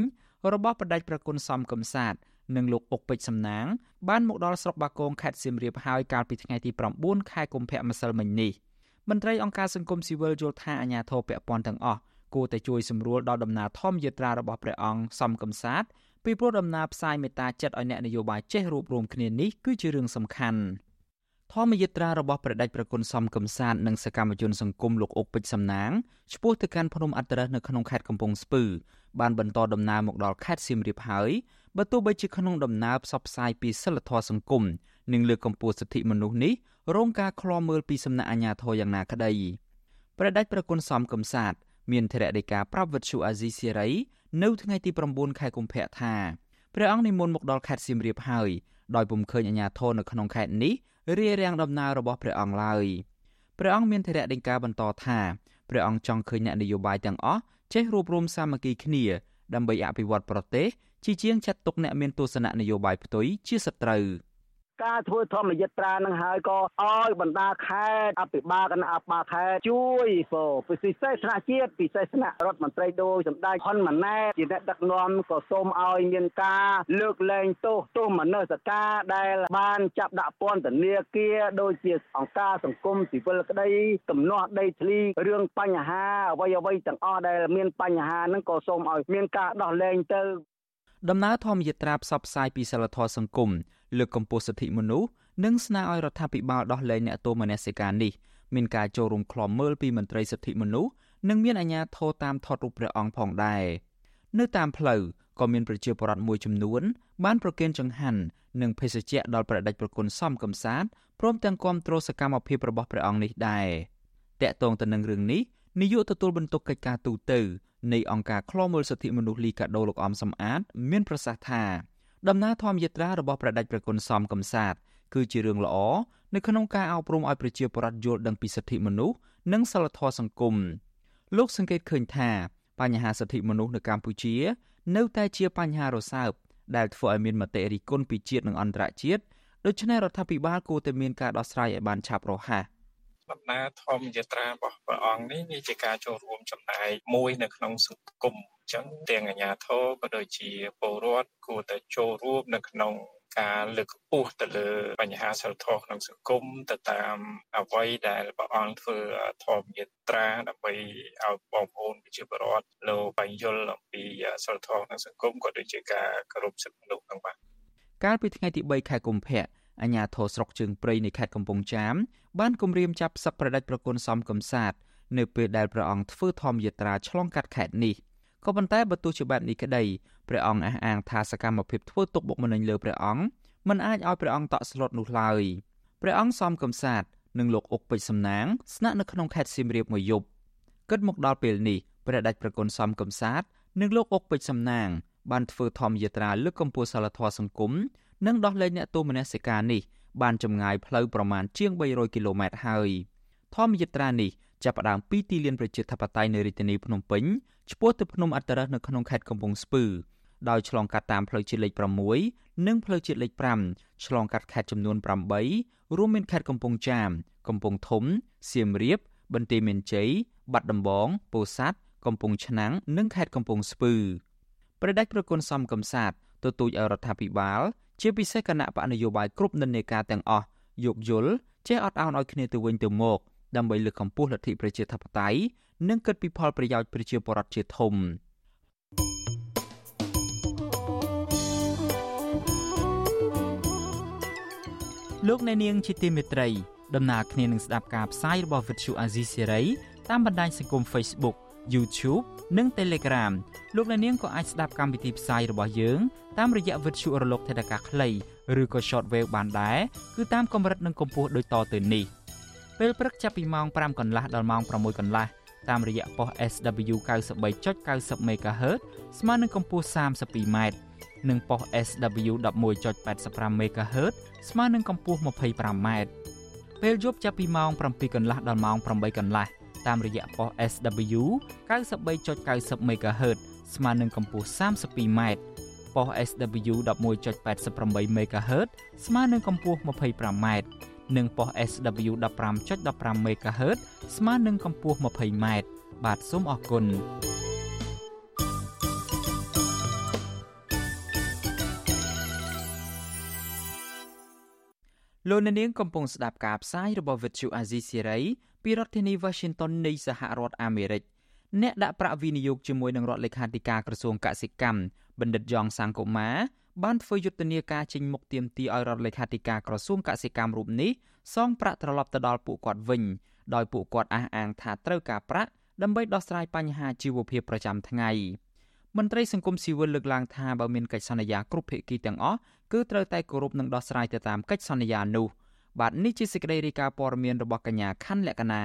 របស់បដិប្រគុណសំកំសាទនិងលោកអុកពេជ្រសំណាងបានមកដល់ស្រុកបាគងខេត្តសៀមរាបហើយកាលពីថ្ងៃទី9ខែកុម្ភៈម្សិលមិញនេះមន្ត្រីអង្គការសង្គមស៊ីវិលយល់ថាអាញាធរពពាន់ទាំងអស់គួរតែជួយសម្រួលដល់ដំណើរធម្មយាត្រារបស់ព្រះអង្គសំកំសាទ ពីព្រោះដំណើរផ្សាយមេត្តាចិត្តឲ្យអ្នកនយោបាយចេះរួបរวมគ្នានេះគឺជារឿងសំខាន់ធម្មយាត្រារបស់ព្រះដេចប្រគុណសំកំសាទនិងសកម្មជនសង្គមលោកអុកពេជ្រសំណាងឆ្ពោះទៅកាន់ភ្នំអត្តរៈនៅក្នុងខេត្តកំពង់ស្ពឺបានបន្តដំណើរមកដល់ខេត្តសៀមរាបហើយបើទោះបីជាក្នុងដំណើរផ្សព្វផ្សាយពីសិលធម៌សង្គមនិងលើកកម្ពស់សិទ្ធិមនុស្សនេះរងការឃ្លាំមើលពីសំណាក់អាជ្ញាធរយ៉ាងណាក្តីព្រះដេចប្រគុណសំកំសាទមានធរៈដីកាប្រាប់វិទ្យុអាស៊ីសេរី នៅថ្ងៃទី9ខែកុម្ភៈថាព្រះអង្គនិមន្តមកដល់ខេត្តសៀមរាបហើយដោយពុំឃើញអាជ្ញាធរនៅក្នុងខេត្តនេះរារាំងដំណើររបស់ព្រះអង្គឡើយព្រះអង្គមានធរៈដីកាបន្តថាព្រះអង្គចង់ឃើញអ្នកនយោបាយទាំងអស់ចេះរួបរวมសាមគ្គីគ្នាដើម្បីអភិវឌ្ឍប្រទេសជាជាងចាត់ទុកអ្នកមានទស្សនៈនយោបាយផ្ទុយជាសត្រូវ។ ការធ្វើធម្មយិត្រានឹងហើយក៏ឲ្យបណ្ដាខេត្តអភិបាលគណៈអភិបាលខេត្តជួយពិសេសថ្នាក់ជាតិពិសេសថ្នាក់រដ្ឋមន្ត្រីដោយសម្ដេចហ៊ុនម៉ាណែតជាអ្នកដឹកនាំក៏សូមឲ្យមានការលើកលែងទោសទោសមនសិការដែលបានចាប់ដាក់ពន្ធនាគារដោយជាអង្គការសង្គមស៊ីវិលក្តីទំនាស់ដីធ្លីរឿងបញ្ហាអ្វីអ្វីទាំងអស់ដែលមានបញ្ហាហ្នឹងក៏សូមឲ្យមានការដោះលែងទៅ ដំណើរធម្មយាត្រាផ្សព្វផ្សាយពីសិលធម៌សង្គមលើកកម្ពស់សិទ្ធិមនុស្សនិងស្នើឲ្យរដ្ឋាភិបាលដោះលែងអ្នកទោសមនសិការនេះមានការចូលរួមក្លំមើលពីមន្ត្រីសិទ្ធិមនុស្សនិងមានអាជ្ញាធរតាមថតរូបព្រះអង្គផងដែរនៅតាមផ្លូវក៏មានប្រជាពលរដ្ឋមួយចំនួន បានប្រគេនចង្ហាន់និងភេសជ្ជៈដល់ព្រះដេចប្រគុណសំកំសាទព្រមទាំងគាំទ្រសកម្មភាពរបស់ព្រះអង្គនេះដែរតកតងទៅនឹងរឿងនេះនាយកទទួលបន្ទុកកិច្ចការទូតទៅ នៃអង្គការឃ្លាំមើលសិទ្ធិមនុស្សលីកាដូលោកអំសំអាត មានប្រសាសន៍ថាដំណើរធម្មយាត្រារបស់ព្រះដេចព្រះគុណសំកំសាទគឺជារឿងល្អនៅក្នុងការអប់រំឲ្យប្រជាពលរដ្ឋយល់ដឹងពីសិទ្ធិមនុស្សនិងសិលធម៌សង្គមលោកសង្កេតឃើញថា បញ្ហាសិទ្ធិមនុស្សនៅកម្ពុជា នៅតែជាបញ្ហារសើបដែលធ្វើឲ្យមានមតិរិះគន់ពីជាតិនិងអន្តរជាតិដូច្នេះរដ្ឋាភិបាលគួរតែមានការដោះស្រាយឲ្យបានឆាប់រហ័ស ដំណើរធម្មយាត្រារបស់ព្រះអង្គនេះវាជាការចូលរួមចំណែកមួយនៅក្នុងសង្គមចឹងទាំងអាជ្ញាធរក៏ដូចជាពលរដ្ឋគួរតែចូលរួមនៅក្នុងការលើកកម្ពស់ទៅលើបញ្ហាសិលធម៌ក្នុងសង្គមទៅតាមអ្វីដែលព្រះអង្គធ្វើធម្មយាត្រាដើម្បីឲ្យបងប្អូនប្រជាពលរដ្ឋលោកបញ្យលអំពីសិលធម៌ក្នុងសង្គមក៏ដូចជាការគោរពសិទ្ធិមនុស្សទាំងបាទកាលពីថ្ងៃទី3ខែកុម្ភៈ អាជ្ញាធរស្រុកជើងព្រៃនៃខេត្តកំពង់ចាមបានគម្រាមចាប់សឹកប្រដេចប្រគុណសំកំសាទនៅពេលដែលព្រះអង្គធ្វើធម្មយាត្រាឆ្លងកាត់ខេត្តនេះ។ក៏ប៉ុន្តែបើទោះជាបែបនេះក្តីព្រះអង្គអះអាងថាសកម្មភាពធ្វើទុកបុកម្នេញលើព្រះអង្គមិនអាចឲ្យព្រះអង្គតក់ស្លុតនោះឡើយព្រះអង្គសំកំសាទនិងលោកអុកពេជ្រសំណាងស្នាក់នៅក្នុងខេត្តសៀមរាបមួយយប់គិតមកដល់ពេលនេះព្រះដេចប្រគុណសំកំសាទនិងលោកអុកពេជ្រសំណាងបានធ្វើធម្មយាត្រាលើកកម្ពស់សិលធម៌សង្គម និងដោះលែងអ្នកទោសមនសិការនេះបានចម្ងាយផ្លូវប្រមាណជាង300គីឡូម៉ែត្រហើយធម្មយាត្រានេះចាប់ផ្ដើមពីទីលានប្រជាធិបតេយ្យនៅរាជធានីភ្នំពេញឆ្ពោះទៅភ្នំអត្តរសនៅក្នុងខេត្តកំពង់ស្ពឺដោយឆ្លងកាត់តាមផ្លូវជាតិលេខ6និងផ្លូវជាតិលេខ5ឆ្លងកាត់ខេត្តចំនួន8រួមមានខេត្តកំពង់ចាម កំពង់ធំសៀមរាប បន្ទាយមានជ័យបាត់ដំបងពោធិ៍សាត់កំពង់ឆ្នាំងនិងខេត្តកំពង់ស្ពឺប្រដេចប្រគុណសំកំសាទ ទទូចឲ្យរដ្ឋាភិបាលជាពិសេសគណៈបកនយោបាយគ្រប់និន្នាការទាំងអស់យោគយល់ចេះអត់ឱនឲ្យគ្នាទៅវិញទៅមកដើម្បីលើកកម្ពស់លទ្ធិប្រជាធិបតេយ្យនិងគិតពីផលប្រយោជន៍ប្រជាពលរដ្ឋជាធំលោកអ្នកនាងជាទីមេត្រីដំណើរគ្នានឹងស្ដាប់ការផ្សាយរបស់ Vuthu Azizi Serai តាមបណ្ដាញសង្គម Facebook YouTube និង Telegram លោកអ្នកនាងក៏អាចស្ដាប់កម្មវិធីផ្សាយរបស់យើងតាមរយៈវិទ្យុរលកថេដាកាខ្លីឬក៏ Shortwave បានដែរគឺតាមកម្រិតនិងកម្ពស់ដូចតទៅនេះពេលព្រឹកចាប់ពីម៉ោង5កន្លះដល់ម៉ោង6កន្លះតាមរយៈប៉ុស SW 93.90 MHz ស្មើនឹងកម្ពស់ 32m និងប៉ុស SW 11.85 MHz ស្មើនឹងកម្ពស់ 25m ពេលយប់ចាប់ពីម៉ោង7កន្លះដល់ម៉ោង8កន្លះ តាមរយៈប៉ុស SW 93.90 MHz ស្មើនឹងកម្ពស់ 32m ប៉ុស SW 11.88 MHz ស្មើនឹងកម្ពស់ 25m និងប៉ុស SW 15.15 MHz ស្មើនឹងកម្ពស់ 20m បាទសូមអរគុណលោកអ្នកនាងកំពុងស្ដាប់ការផ្សាយរបស់ Vuthu Azizi Serai ពីរដ្ឋធានី Washington នៃសហរដ្ឋអាមេរិកអ្នកដាក់ប្រាក់វិនិយោគជាមួយនឹងរដ្ឋលេខាធិការក្រសួងកសិកម្មបណ្ឌិតយ៉ងសាងកូម៉ាបានធ្វើយុទ្ធនាការចេញមុខទាមទារឲ្យរដ្ឋលេខាធិការក្រសួងកសិកម្មរូបនេះសងប្រាក់ត្រឡប់ទៅដល់ពួកគាត់វិញដោយពួកគាត់អះអាងថាត្រូវការប្រាក់ដើម្បីដោះស្រាយបញ្ហាជីវភាពប្រចាំថ្ងៃមន្ត្រីសង្គមស៊ីវិលលើកឡើងថាបើមានកិច្ចសន្យាគ្រប់ភាគីទាំងអស់គឺត្រូវតែគោរពនិងដោះស្រាយទៅតាមកិច្ចសន្យានោះ បាទនេះជាសេចក្តីរាយការណ៍ព័ត៌មានរបស់កញ្ញាខណ្ឌលក្ខណា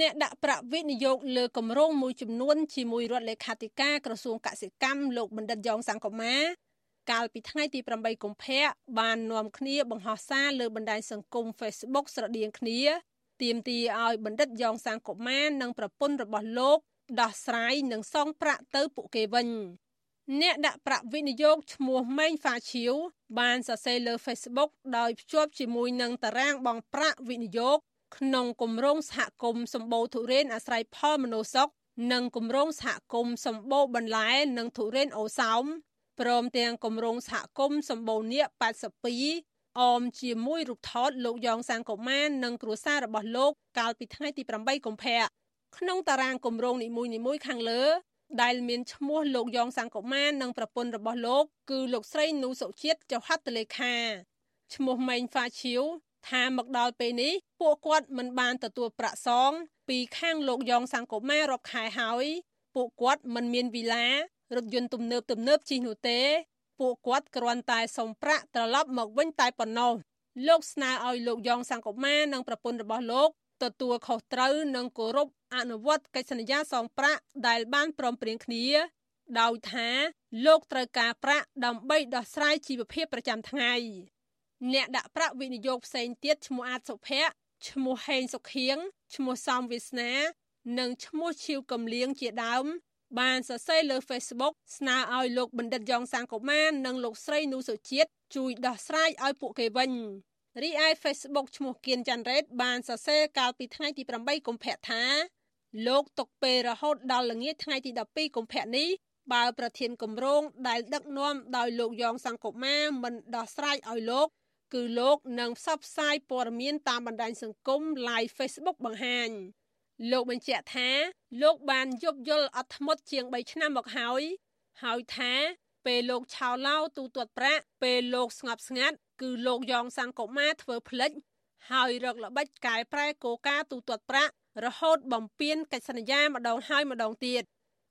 អ្នកដាក់ប្រាក់វិនិយោគលើគម្រោងមួយចំនួនជាមួយរដ្ឋលេខាធិការក្រសួងកសិកម្មលោកបណ្ឌិតយ៉ងសង្គមាកាលពីថ្ងៃទី8កុម្ភៈបាននាំគ្នាបង្ហោះសារលើបណ្ដាញសង្គម Facebook ស្រដៀងគ្នាទាមទារឲ្យបណ្ឌិតយ៉ងសង្គមានិងប្រពន្ធរបស់លោកដោះស្រាយនិងសងប្រាក់ទៅពួកគេវិញអ្នកដាក់ប្រាក់វិនិយោគឈ្មោះម៉េងហ្វាឈៀវ បានសរសេរលើ Facebook ដោយភ្ជាប់ជាមួយនឹងតារាងបង់ប្រាក់វិនិយោគក្នុងគម្រោងសហគមន៍សម្បូរទុរេនអាស្រ័យផលមនោសុខនិងគម្រោងសហគមន៍សម្បូរបន្លែនិងទុរេនអូសោមព្រមទាំងគម្រោងសហគមន៍សម្បូរនៀក82អមជាមួយរូបថតលោកយ៉ងសាងកូម៉ាននិងគ្រួសាររបស់លោកកាលពីថ្ងៃទី8កុម្ភៈក្នុងតារាងគម្រោងនីមួយៗខាងលើ ដែលមានឈ្មោះលោកយ៉ងសង្គមានិងប្រពន្ធរបស់លោក គឺលោកស្រីនូសុជាតិចៅហត្ថលេខាឈ្មោះម៉េងហ្វាឈៀវថាមកដល់ពេលនេះពួកគាត់មិនបានទទួលប្រាក់សង ពីខាងលោកយ៉ងសង្គមារាប់ខែហើយពួកគាត់មិនមានវីឡារថយន្តទំនើបទំនើបជិះនោះទេ ពួកគាត់គ្រាន់តែសុំប្រាក់ត្រឡប់មកវិញតែប៉ុណ្ណោះលោកស្នើឲ្យលោកយ៉ងសង្គមានិងប្រពន្ធរបស់លោក ទទួលខុសត្រូវនិងគោរពអនុវត្តកិច្ចសន្យាសងប្រាក់ដែលបានព្រមព្រៀងគ្នា ដោយថាលោកត្រូវការប្រាក់ដើម្បីដោះស្រាយជីវភាពប្រចាំថ្ងៃអ្នកដាក់ប្រាក់វិនិយោគផ្សេងទៀតឈ្មោះអាតសុភ័ក្រឈ្មោះហេងសុខៀងឈ្មោះសំវាសនា និងឈ្មោះឈីវកំលៀងជាដើម បានសរសេរលើ Facebook ស្នើឲ្យលោកបណ្ឌិតយ៉ងសាងកូម៉ាននិងលោកស្រីនូសុជាតិជួយដោះស្រាយឲ្យពួកគេវិញ រីឯ Facebook ឈ្មោះគៀនច័ន្ទរ៉េតបានសរសេរកាលពីថ្ងៃទី8កុម្ភៈថាលោកទុកពេលរហូតដល់ល្ងាចថ្ងៃទី12កុម្ភៈនេះបើប្រធានគម្រោងដែលដឹកនាំដោយលោកយ៉ងសង្គមាមិនដោះស្រាយឲ្យលោក គឺលោកនឹងផ្សព្វផ្សាយព័ត៌មានតាមបណ្ដាញសង្គម Live Facebook បង្ហាញលោកបញ្ជាក់ថា លោកបានយប់យល់អត់ធ្មត់ជាង3ឆ្នាំមកហើយហើយថាពេលលោកឆោឡោទូទាត់ប្រាក់ពេលលោកស្ងប់ស្ងាត់ គឺលោកយ៉ងសាំងកុមារធ្វើផ្លិចហើយរកល្បិចកែប្រែគោលការណ៍ទូទាត់ប្រាក់រហូតបំពេញកិច្ចសន្យាម្ដងហើយម្ដងទៀត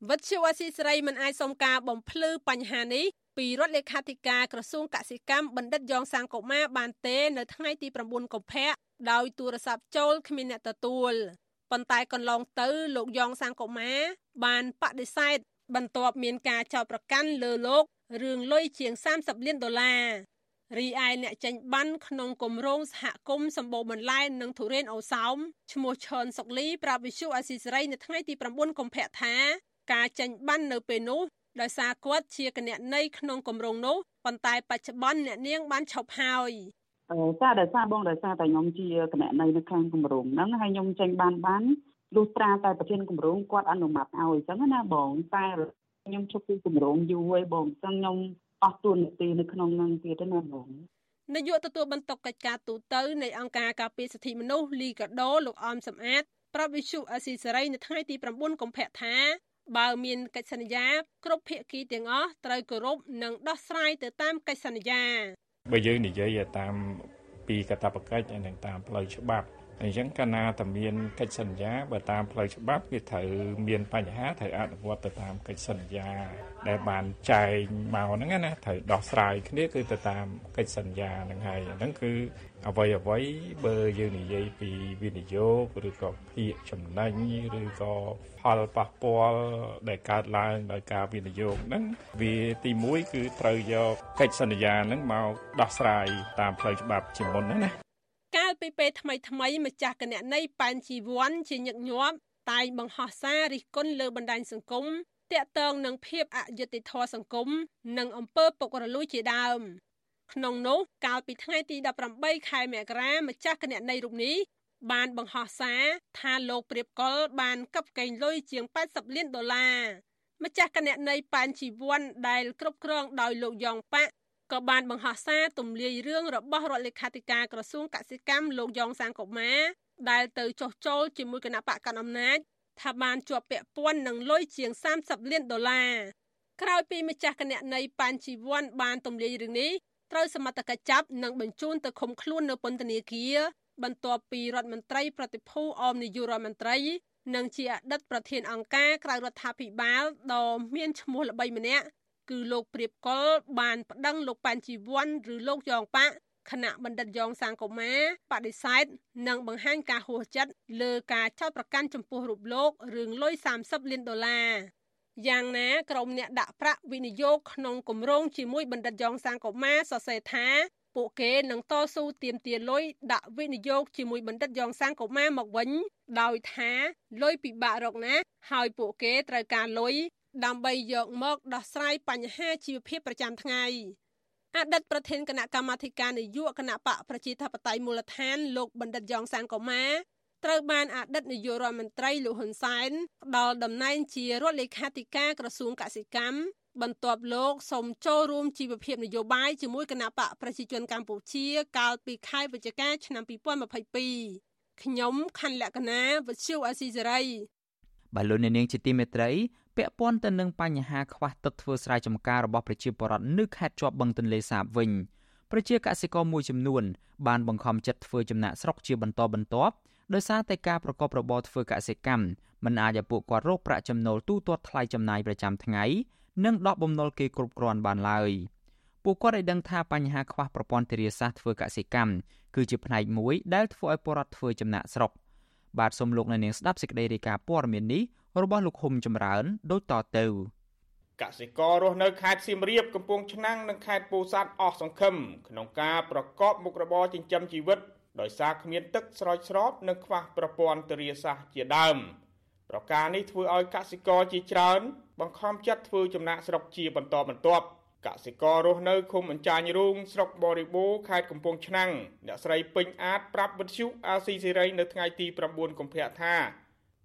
វិទ្យុអស៊ីសេរីមិនអាចសុំការបំភ្លឺបញ្ហានេះពីរដ្ឋលេខាធិការក្រសួងកសិកម្មបណ្ឌិតយ៉ងសាងកុមារបានទេនៅថ្ងៃទី9កុម្ភៈដោយទូរស័ព្ទចូលគ្មានអ្នកទទួលប៉ុន្តែកន្លងទៅលោកយ៉ងសាងកុមារបានបដិសេធបន្ទាប់មានការចោទប្រកាន់លើលោករឿងលុយជាង30លានដុល្លារ រីឯអ្នកចេញបានក្នុងគម្រោងសហគមន៍សម្បូរបន្លែនិងទុរេនអូសោមឈ្មោះឈុនសុកលីប្រាប់វិសុអាស៊ីសេរីនៅថ្ងៃទី9កុម្ភៈថាការចេញបាននៅពេលនោះដោយសារគាត់ជាគណនេយ្យក្នុងគម្រោងនោះប៉ុន្តែបច្ចុប្បន្នអ្នកនាងបានឈប់ហើយចាដោយសារបងដោយសារតែខ្ញុំជាគណនេយ្យនៅខាងគម្រោងហ្នឹងហើយខ្ញុំចេញបានបានលុះត្រាតែប្រធានគម្រោងគាត់អនុម័តឲ្យអញ្ចឹងណាបងតែខ្ញុំឈប់ពីគម្រោងយូរហើយបងអញ្ចឹងខ្ញុំ អស់ទួនាទីនៅក្នុងនឹងទៀតណាបងនាយកទទួលបន្ទុកកិច្ចការទូតនៃអង្គការការពារសិទ្ធិមនុស្សលីកាដូលោកអមសំអាតប្រាប់វិសុអស៊ីសេរីនៅថ្ងៃទី9កុម្ភៈថាបើមានកិច្ចសន្យាគ្រប់ភាគីទាំងអស់ត្រូវគោរពនិងដោះស្រាយទៅតាមកិច្ចសន្យាបើយើងនិយាយតាមពីកាតព្វកិច្ចនិងតាមផ្លូវច្បាប់ អញ្ចឹងកាលណាតែមានកិច្ចសន្យាបើតាមផ្លូវច្បាប់វាត្រូវមានបញ្ហាត្រូវអនុវត្តទៅតាមកិច្ចសន្យា ដែលបានចែងមកហ្នឹងណាត្រូវដោះស្រាយគ្នាគឺទៅតាមកិច្ចសន្យាហ្នឹងហើយហ្នឹងគឺអ្វីអ្វីបើយើងនិយាយពីវិនិយោគឬក៏ភាគចំណេញឬក៏ផលប៉ះពាល់ដែលកើតឡើងដោយការវិនិយោគហ្នឹងវាទី1គឺត្រូវយកកិច្ចសន្យាហ្នឹងមកដោះស្រាយតាមផ្លូវច្បាប់ជាមុនណាកាល ពីពេលថ្មីថ្មីម្ចាស់គណនីប៉ែនជីវ័នជាញឹកញាប់តែងបង្ហោះសាររិះគន់លើបណ្ដាញសង្គមតាក់ទងនឹងភាពអយុត្តិធម៌សង្គមនិងអំពើពុករលួយជាដើមក្នុងនោះកាលពីថ្ងៃទី18ខែមករាម្ចាស់គណនីរូបនេះបានបង្ហោះសារថាលោកព្រៀបកុលបានកັບកេងលុយជាង80លានដុល្លារម្ចាស់គណនីប៉ែនជីវ័នដែលគ្រប់គ្រងដោយលោកយ៉ងប៉ាក់ ក៏បានបង្ហោះសារទម្លាយរឿងរបស់រដ្ឋលេខាធិការក្រសួងកសិកម្មលោកយ៉ងសាងកុមារដែលទៅចុះចូលជាមួយគណៈបកកណ្ដាលអំណាចថាបានជាប់ពាក់ព័ន្ធនឹងលុយជាង30លានដុល្លារក្រោយពីម្ចាស់គណនីប៉ាន់ជីវ័នបានទម្លាយរឿងនេះត្រូវសមត្ថកិច្ចចាប់និងបញ្ជូនទៅឃុំខ្លួននៅពន្ធនាគារបន្ទាប់ពីរដ្ឋមន្ត្រីប្រតិភូអមនាយករដ្ឋមន្ត្រីនិងជាអតីតប្រធានអង្គការក្រៅរដ្ឋាភិបាលដ៏មានឈ្មោះល្បីម្នាក់ គឺលោកព្រៀបកុលបានប្តឹងលោកប៉ាន់ជីវ័នឬលោកយ៉ងប៉ាគណៈបណ្ឌិតយ៉ងសាងកូម៉ាបដិសេធនិងបង្ហាញការហួសចិត្តលើការចោទប្រកាន់ចំពោះរូបលោករឿងលុយ30លានដុល្លារយ៉ាងណាក្រុមអ្នកដាក់ប្រាក់វិនិយោគក្នុងគម្រោងជាមួយបណ្ឌិតយ៉ងសាងកូម៉ាសរសេរថាពួកគេនឹងតស៊ូទាមទារលុយដាក់វិនិយោគជាមួយបណ្ឌិតយ៉ងសាងកូម៉ាមកវិញដោយថាលុយពិបាករកណាស់ហើយពួកគេត្រូវការលុយ ដើម្បីយកមកដោះស្រាយបញ្ហាជីវភាពប្រចាំថ្ងៃអតីតប្រធានគណៈកម្មាធិការនយោបាយគណៈបកប្រជាធិបតេយ្យមូលដ្ឋានលោកបណ្ឌិតយ៉ងសានកូម៉ាត្រូវបានអតីតនាយករដ្ឋមន្ត្រីលោកហ៊ុនសែនផ្ដល់តំណែងជារដ្ឋលេខាធិការក្រសួងកសិកម្មបន្ទាប់លោកសូមចូលរួមជីវភាពនយោបាយជាមួយគណៈបកប្រជាជនកម្ពុជាកាលពីខែវិច្ឆិកាឆ្នាំ2022ខ្ញុំខណ្ឌលក្ខណាវុទ្ធុអាស៊ីសេរីបាទលោកនាងជាទីមេត្រី ពាក់ព័ន្ធទៅនឹងបញ្ហាខ្វះទឹកធ្វើស្រែចម្ការរបស់ប្រជាពលរដ្ឋនៅខេត្តជាប់បឹងទន្លេសាបវិញប្រជាកសិករមួយចំនួនបានបង្ខំចិត្តធ្វើចំណាក់ស្រុកជាបន្តបន្ទាប់ដោយសារតែការប្រកបរបរធ្វើកសិកម្មមិនអាចឲ្យពួកគាត់រកប្រាក់ចំណូលទូទាត់ថ្លៃចំណាយប្រចាំថ្ងៃនិងដកបំណុលគេគ្រប់គ្រាន់បានឡើយពួកគាត់ឲ្យដឹងថាបញ្ហាខ្វះប្រព័ន្ធធារាសាស្ត្រធ្វើកសិកម្មគឺជាផ្នែកមួយដែលធ្វើឲ្យពលរដ្ឋធ្វើចំណាក់ស្រុកបាទសូមលោកអ្នកនាងស្ដាប់សេចក្តីរាយការណ៍ព័ត៌មាននេះ របស់លោកហុំចម្រើនដូចតទៅកសិកររស់នៅខេត្តសៀមរាបកំពង់ឆ្នាំងនិងខេត្តពោធិ៍សាត់អស់សង្ឃឹមក្នុងការប្រកបមុខរបរចិញ្ចឹមជីវិតដោយសារគ្មានទឹកស្រោចស្រពនិងខ្វះប្រព័ន្ធធារាសាស្ត្រជាដើមប្រការនេះធ្វើឲ្យកសិករជាច្រើន បង្ខំចិត្តធ្វើចំណាក់ស្រុកជាបន្តបន្ទាប់កសិកររស់នៅឃុំអញ្ចាញរូងស្រុកបរិបូរខេត្តកំពង់ឆ្នាំងអ្នកស្រីពេញអាចប្រាប់វិទ្យុអាស៊ីសេរីនៅថ្ងៃទី9កុម្ភៈថា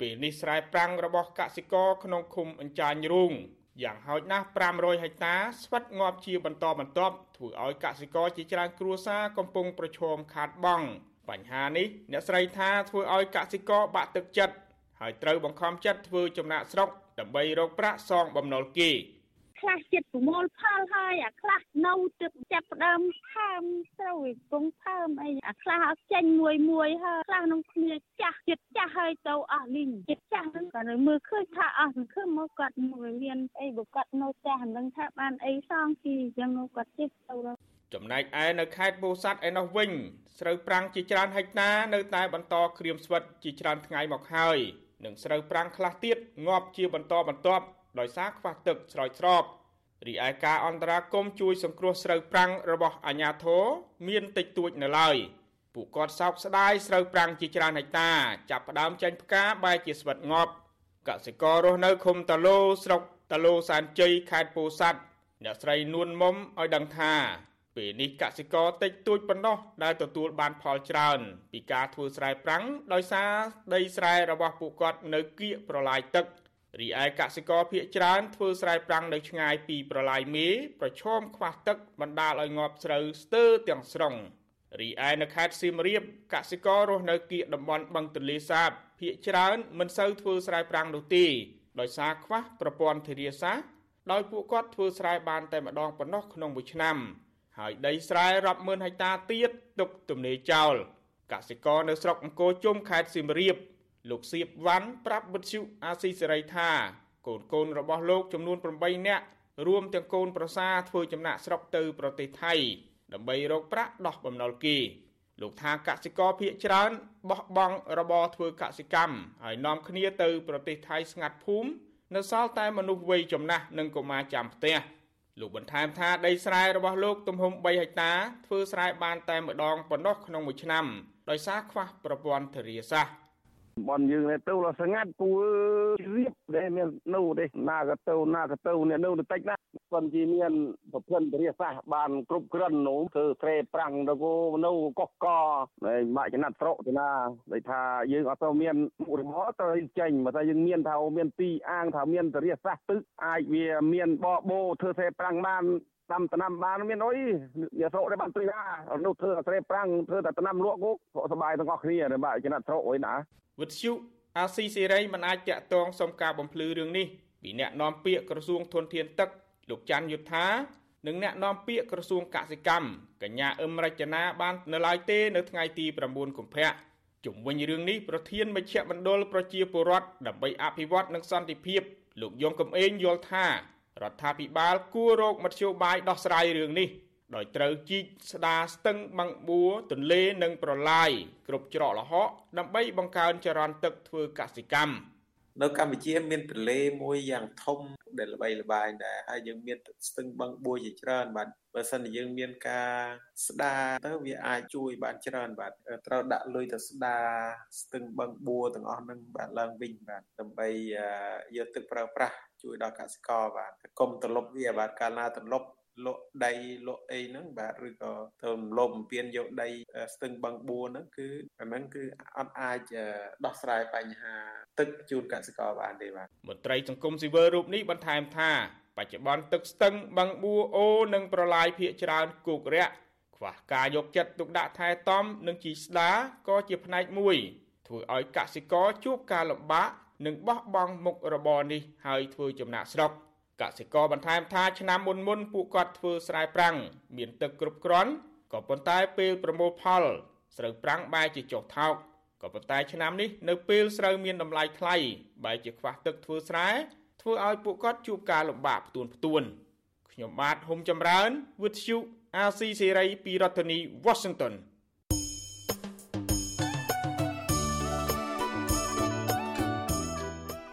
ពេលនេះស្រែប្រាំងរបស់កសិករក្នុងឃុំអញ្ចាញរូងយ៉ាងហោចណាស់500ហិកតាស្វិតងាប់ជាបន្តបន្ទាប់ធ្វើឲ្យកសិករជាច្រើនគ្រួសារកំពុងប្រឈមខាតបង់បញ្ហានេះអ្នកស្រីថាធ្វើឲ្យកសិករបាក់ទឹកចិត្តហើយត្រូវបង្ខំចិត្តធ្វើចំណាក់ស្រុកដើម្បីរកប្រាក់សងបំណុលគេ ខ្លះចិត្តប្រមូលផលហើយអាខ្លះនៅទឹកចាប់ផ្ដើមផើមត្រូវវាគង់ផើមអីអាខ្លះអត់ចេញមួយមួយហើយខ្លះក្នុងគ្នាចាស់ចិត្តចាស់ហើយទៅអស់លីងចិត្តចាស់ហ្នឹងក៏នៅមើលឃើញថាអស់សង្ឃឹមមកគាត់មួយមានអីបើគាត់នៅផ្ទះហ្នឹងថាបានអីសងពីអញ្ចឹងគាត់ចិត្តទៅចំណែកឯនៅខេត្តពោធិ៍សាត់ឯនោះវិញស្រូវប្រាំងជាច្រើនហិកតានៅតែបន្តក្រៀមស្វិតជាច្រើនថ្ងៃមកហើយនិងស្រូវប្រាំងខ្លះទៀតងាប់ជាបន្តបន្ទាប់ ដោយសារខ្វះទឹកស្រោចស្រពរីឯការអន្តរាគមជួយសង្គ្រោះស្រូវប្រាំងរបស់អាជ្ញាធរមានតិចតួចនៅឡើយពួកគាត់សោកស្ដាយស្រូវប្រាំងជាច្រើនហិកតាចាប់ផ្ដើមចេញផ្កាបែរជាស្វិតងាប់កសិកររស់នៅឃុំតាឡូស្រុកតាឡូសានជ័យខេត្តពោធិ៍សាត់អ្នកស្រីនួនមុំឲ្យដឹងថាពេលនេះកសិករតិចតួចប៉ុណ្ណោះដែលទទួលបានផលច្រើន ពីការធ្វើស្រែប្រាំងដោយសារដីស្រែរបស់ពួកគាត់នៅគៀកប្រឡាយទឹក រីឯកសិករភៀកច្រើនធ្វើស្រែប្រាំងនៅឆ្ងាយពីប្រឡាយមេប្រឈមខ្វះទឹកបណ្ដាលឲ្យងាប់ស្រូវស្ទើរទាំងស្រុងរីឯនៅខេត្តសៀមរាបកសិកររស់នៅគៀកតំបន់បឹងទន្លេសាបភៀកច្រើនមិនសូវធ្វើស្រែប្រាំងនោះទេដោយសារខ្វះប្រព័ន្ធធារាសាស្ត្រដោយពួកគាត់ធ្វើស្រែបានតែម្ដងប៉ុណ្ណោះក្នុងមួយឆ្នាំហើយដីស្រែរាប់ម៉ឺនហិកតាទៀតទុកទំនេរចោលកសិករនៅស្រុកអង្គរជុំខេត្តសៀមរាប លោកសៀបវ៉ាន់ប្រាប់វិទ្យុអាស៊ីសេរីថាកូនកូនរបស់លោកចំនួន8នាក់រួមទាំងកូនប្រសាធ្វើចំណាក់ស្រុកទៅប្រទេសថៃដើម្បីរកប្រាក់ដោះបំណុលគេលោកថាកសិករភៀកច្រើនបោះបង់របរធ្វើកសិកម្មហើយនាំគ្នាទៅប្រទេសថៃស្ងាត់ភូមិនៅសល់តែមនុស្សវ័យចំណាស់និងកុមារចាំផ្ទះលោកបន្ថែមថាដីស្រែរបស់លោកទំហំ3ហិកតាធ្វើស្រែបានតែម្ដងប៉ុណ្ណោះក្នុងមួយឆ្នាំដោយសារខ្វះប្រព័ន្ធធារាសាស្ត្រ បនយើងទៅលស្ងាត់ពូរៀបដែលមាននៅទេណាក៏ទៅណាក៏ទៅអ្នកនៅតិចណាប៉ុន្តែមានប្រព័ន្ធរាសាស្ត្របានគ្រប់គ្រាន់នោះគឺត្រេប្រាំងទៅនៅកកកហើយមកចំណាត់ស្រកទៅណាដូចថាយើងអត់ទៅមានមុខរបរទៅចេញមកថាយើងមានថាមានពីរអាងថាមានរាសាស្ត្រទឹកអាចវាមានបបោធ្វើត្រេប្រាំងបាន ដាំដំណាំបានមានអុយយកស្រកដែរបានទ្រីហានោះធ្វើអាស្រែប្រាំងធ្វើតែដំណាំលក់គោកសបាយទាំងអស់គ្នាបាទចំណាត់ស្រកអុយណាវិទ្យុអាស៊ីសេរីមិនអាចតាក់ទងសុំការបំភ្លឺរឿងនេះពីអ្នកនាំពាក្យក្រសួងធនធានទឹកលោកច័ន្ទយុធានិងអ្នកនាំពាក្យក្រសួងកសិកម្មកញ្ញាអឹមរចនាបាននៅឡើយទេនៅថ្ងៃទី9កុម្ភៈជំវិញរឿងនេះប្រធានមជ្ឈមណ្ឌលប្រជាពលរដ្ឋដើម្បីអភិវឌ្ឍនិងសន្តិភាពលោកយងកំឯងយល់ថា រដ្ឋាភិបាលគួររកមធ្យោបាយដោះស្រាយរឿងនេះដោយត្រូវជីកស្ដារស្ទឹងបឹងបួរទន្លេនិងប្រឡាយគ្រប់ច្រកល្ហកដើម្បីបង្កើនចរន្តទឹកធ្វើកសិកម្មនៅកម្ពុជាមានទន្លេមួយយ៉ាងធំដែលល្បីល្បាញដែរហើយយើងមានស្ទឹងបឹងបួរជាច្រើនបាទបើសិនជាយើងមានការស្ដារទៅវាអាចជួយបានច្រើនបាទត្រូវដាក់លុយទៅស្ដារស្ទឹងបឹងបួរទាំងអស់ហ្នឹងបាទឡើងវិញបាទដើម្បីយកទឹកប្រើប្រាស់ ជួយដល់កសិករបាទកុំត្រឡប់វាបាទកាលណាត្រឡប់លក់ដីលក់អីហ្នឹងបាទឬក៏ទៅលំពៀនយកដីស្ទឹងបឹងបួរហ្នឹងគឺអាហ្នឹងគឺអត់អាចដោះស្រាយបញ្ហាទឹកជូនកសិករបានទេបាទមន្ត្រីសង្គមស៊ីវិលរូបនេះបន្ថែមថាបច្ចុប្បន្នទឹកស្ទឹងបឹងបួរអូនិងប្រឡាយភ ieck ច្រើនគោករាក់ខ្វះការយកចិត្តទុកដាក់ថែទាំនិងជីស្ដាក៏ជាផ្នែកមួយធ្វើឲ្យកសិករជួបការលំបាក និងបោះបង់មុខរបរនេះហើយធ្វើចំណាក់ស្រុក។កសិករបន្ថែមថាឆ្នាំមុនមុនពួកគាត់ធ្វើស្រែប្រាំងមានទឹកគ្រប់គ្រាន់ក៏ប៉ុន្តែពេលប្រមូលផលស្រូវប្រាំងបែរជាចុះថោកក៏ប៉ុន្តែឆ្នាំនេះនៅពេលស្រូវមានតម្លៃថ្លៃបែរជាខ្វះទឹកធ្វើស្រែធ្វើឲ្យពួកគាត់ជួបការលំបាកផ្ទួនផ្ទួនខ្ញុំបាទហុំចម្រើនវិទ្យុអាស៊ីសេរីពីរដ្ឋធានី Washington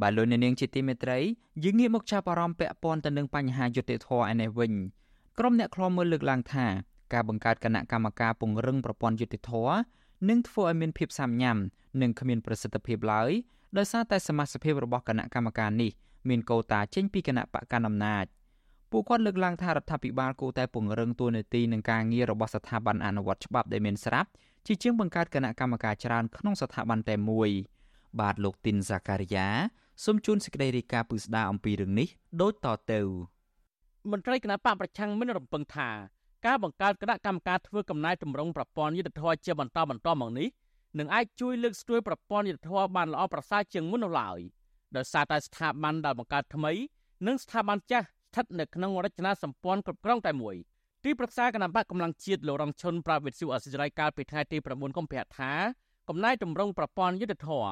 បាទលោកអ្នកនាងជាទីមេត្រីយើងងាកមកចាប់អារម្មណ៍ពាក់ព័ន្ធទៅនឹងបញ្ហាយុត្តិធម៌ឯនេះវិញក្រុមអ្នកខ្លាំមើលលើកឡើងថាការបង្កើតគណៈកម្មការពង្រឹងប្រព័ន្ធយុត្តិធម៌នឹងធ្វើឲ្យមានភាពសាមញ៉ាំនិងគ្មានប្រសិទ្ធភាពឡើយដោយសារតែសមាជិករបស់គណៈកម្មការនេះមានកោតាចេញពីគណៈបកកណ្ដាលអំណាចពួកគាត់លើកឡើងថារដ្ឋាភិបាលគួរតែពង្រឹងតួនាទីនិងការងាររបស់ស្ថាប័នអនុវត្តច្បាប់ដែលមានស្រាប់ជាជាងបង្កើតគណៈកម្មការច្រើនក្នុងស្ថាប័នតែមួយបាទលោកទីនសាការីយ៉ា សូមជូនសេចក្តីរាយការណ៍ពឹស្ដារអំពីរឿងនេះដូចតទៅមន្ត្រីគណៈបកប្រឆាំងមិនរំពឹងថាការបង្កើតគណៈកម្មការធ្វើកំណែតម្រង់ប្រព័ន្ធយុទ្ធធរជាបន្តបន្តមកនេះនឹងអាចជួយលើកស្ទួយប្រព័ន្ធយុទ្ធធរបានល្អប្រសើរជាងមុននោះឡើយដោយសារតែស្ថាប័នដែលបង្កើតថ្មីនិងស្ថាប័នចាស់ស្ថិតនៅក្នុងរចនាសម្ព័ន្ធគ្រប់គ្រងតែមួយទីប្រឹក្សាគណៈបកកម្លាំងជាតិលោករងឈុនប្រាវិទ្យាអសិរ័យកាលពីថ្ងៃទី9កុម្ភៈថាកំណែតម្រង់ប្រព័ន្ធយុទ្ធធរ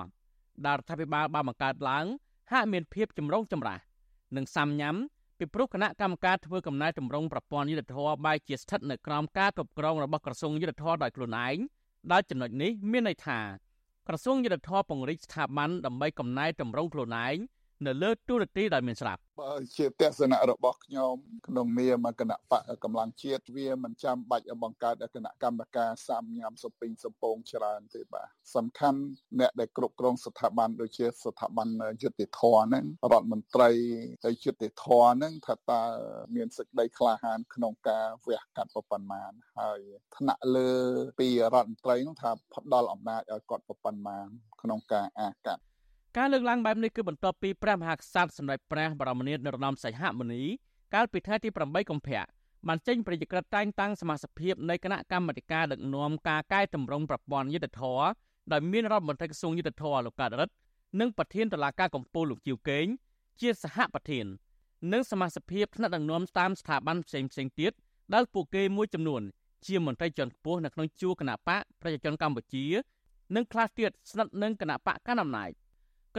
ដែលរដ្ឋាភិបាលបានបង្កើតឡើងហាក់មានភាពចម្រុងចម្រាស់និងសាំញ៉ាំពីព្រោះគណៈកម្មការធ្វើកំណែតម្រង់ប្រព័ន្ធយុទ្ធធរបែរជាស្ថិតនៅក្រោមការគ្រប់គ្រងរបស់ក្រសួងយុទ្ធធរដោយខ្លួនឯងដែលចំណុចនេះមានន័យថាក្រសួងយុទ្ធភ័ពពង្រីកស្ថាប័នដើម្បីកំណែតម្រង់ខ្លួនឯង នៅលើទូរទស្សន៍ដែលមានស្រាប់បើជាទស្សនៈរបស់ខ្ញុំក្នុងនាមគណៈបកកម្លាំងជាតិវាមិនចាំបាច់បង្កើតគណៈកម្មការសាមញ៉ាំសុពីងសំពងច្រើនទេបាទសំខាន់អ្នកដែលគ្រប់គ្រងស្ថាប័នដូចជាស្ថាប័នយុតិធធហ្នឹងរដ្ឋមន្ត្រីហើយយុតិធធហ្នឹងថាតើមានសេចក្តីក្លាហានក្នុងការវះកាត់ប្រប៉ុន្មានហើយថ្នាក់លើពីរដ្ឋមន្ត្រីហ្នឹងថាផ្ដល់អំណាចឲ្យគាត់ប្រប៉ុន្មានក្នុងការអាកាត់ ការលើកឡើងបែបនេះគឺបន្ទាប់ពីព្រះមហាក្សត្រសម្ដេចព្រះបរមនាថនរោត្តមសីហមុនី កាលពីថ្ងៃទី8កុម្ភៈបានចេញប្រតិក្រិតតែងតាំងសមាជិកនៃគណៈកម្មាធិការដឹកនាំការកែតម្រង់ប្រព័ន្ធយុទ្ធធរដោយមានរដ្ឋមន្ត្រីក្រសួងយុទ្ធធរលោកកើតរិទ្ធនិងប្រធានតុលាការកំពូលលោកជីវកេងជាសហប្រធាននិងសមាជិកថ្នាក់ដឹកនាំតាមស្ថាប័នផ្សេងផ្សេងទៀតដែលពួកគេមួយចំនួនជាមន្ត្រីជាន់ខ្ពស់នៅក្នុងជួរគណៈបកប្រជាជនកម្ពុជា និងខ្លះទៀតស្និទ្ធនឹងគណៈបកកណ្ដាលអំណាចក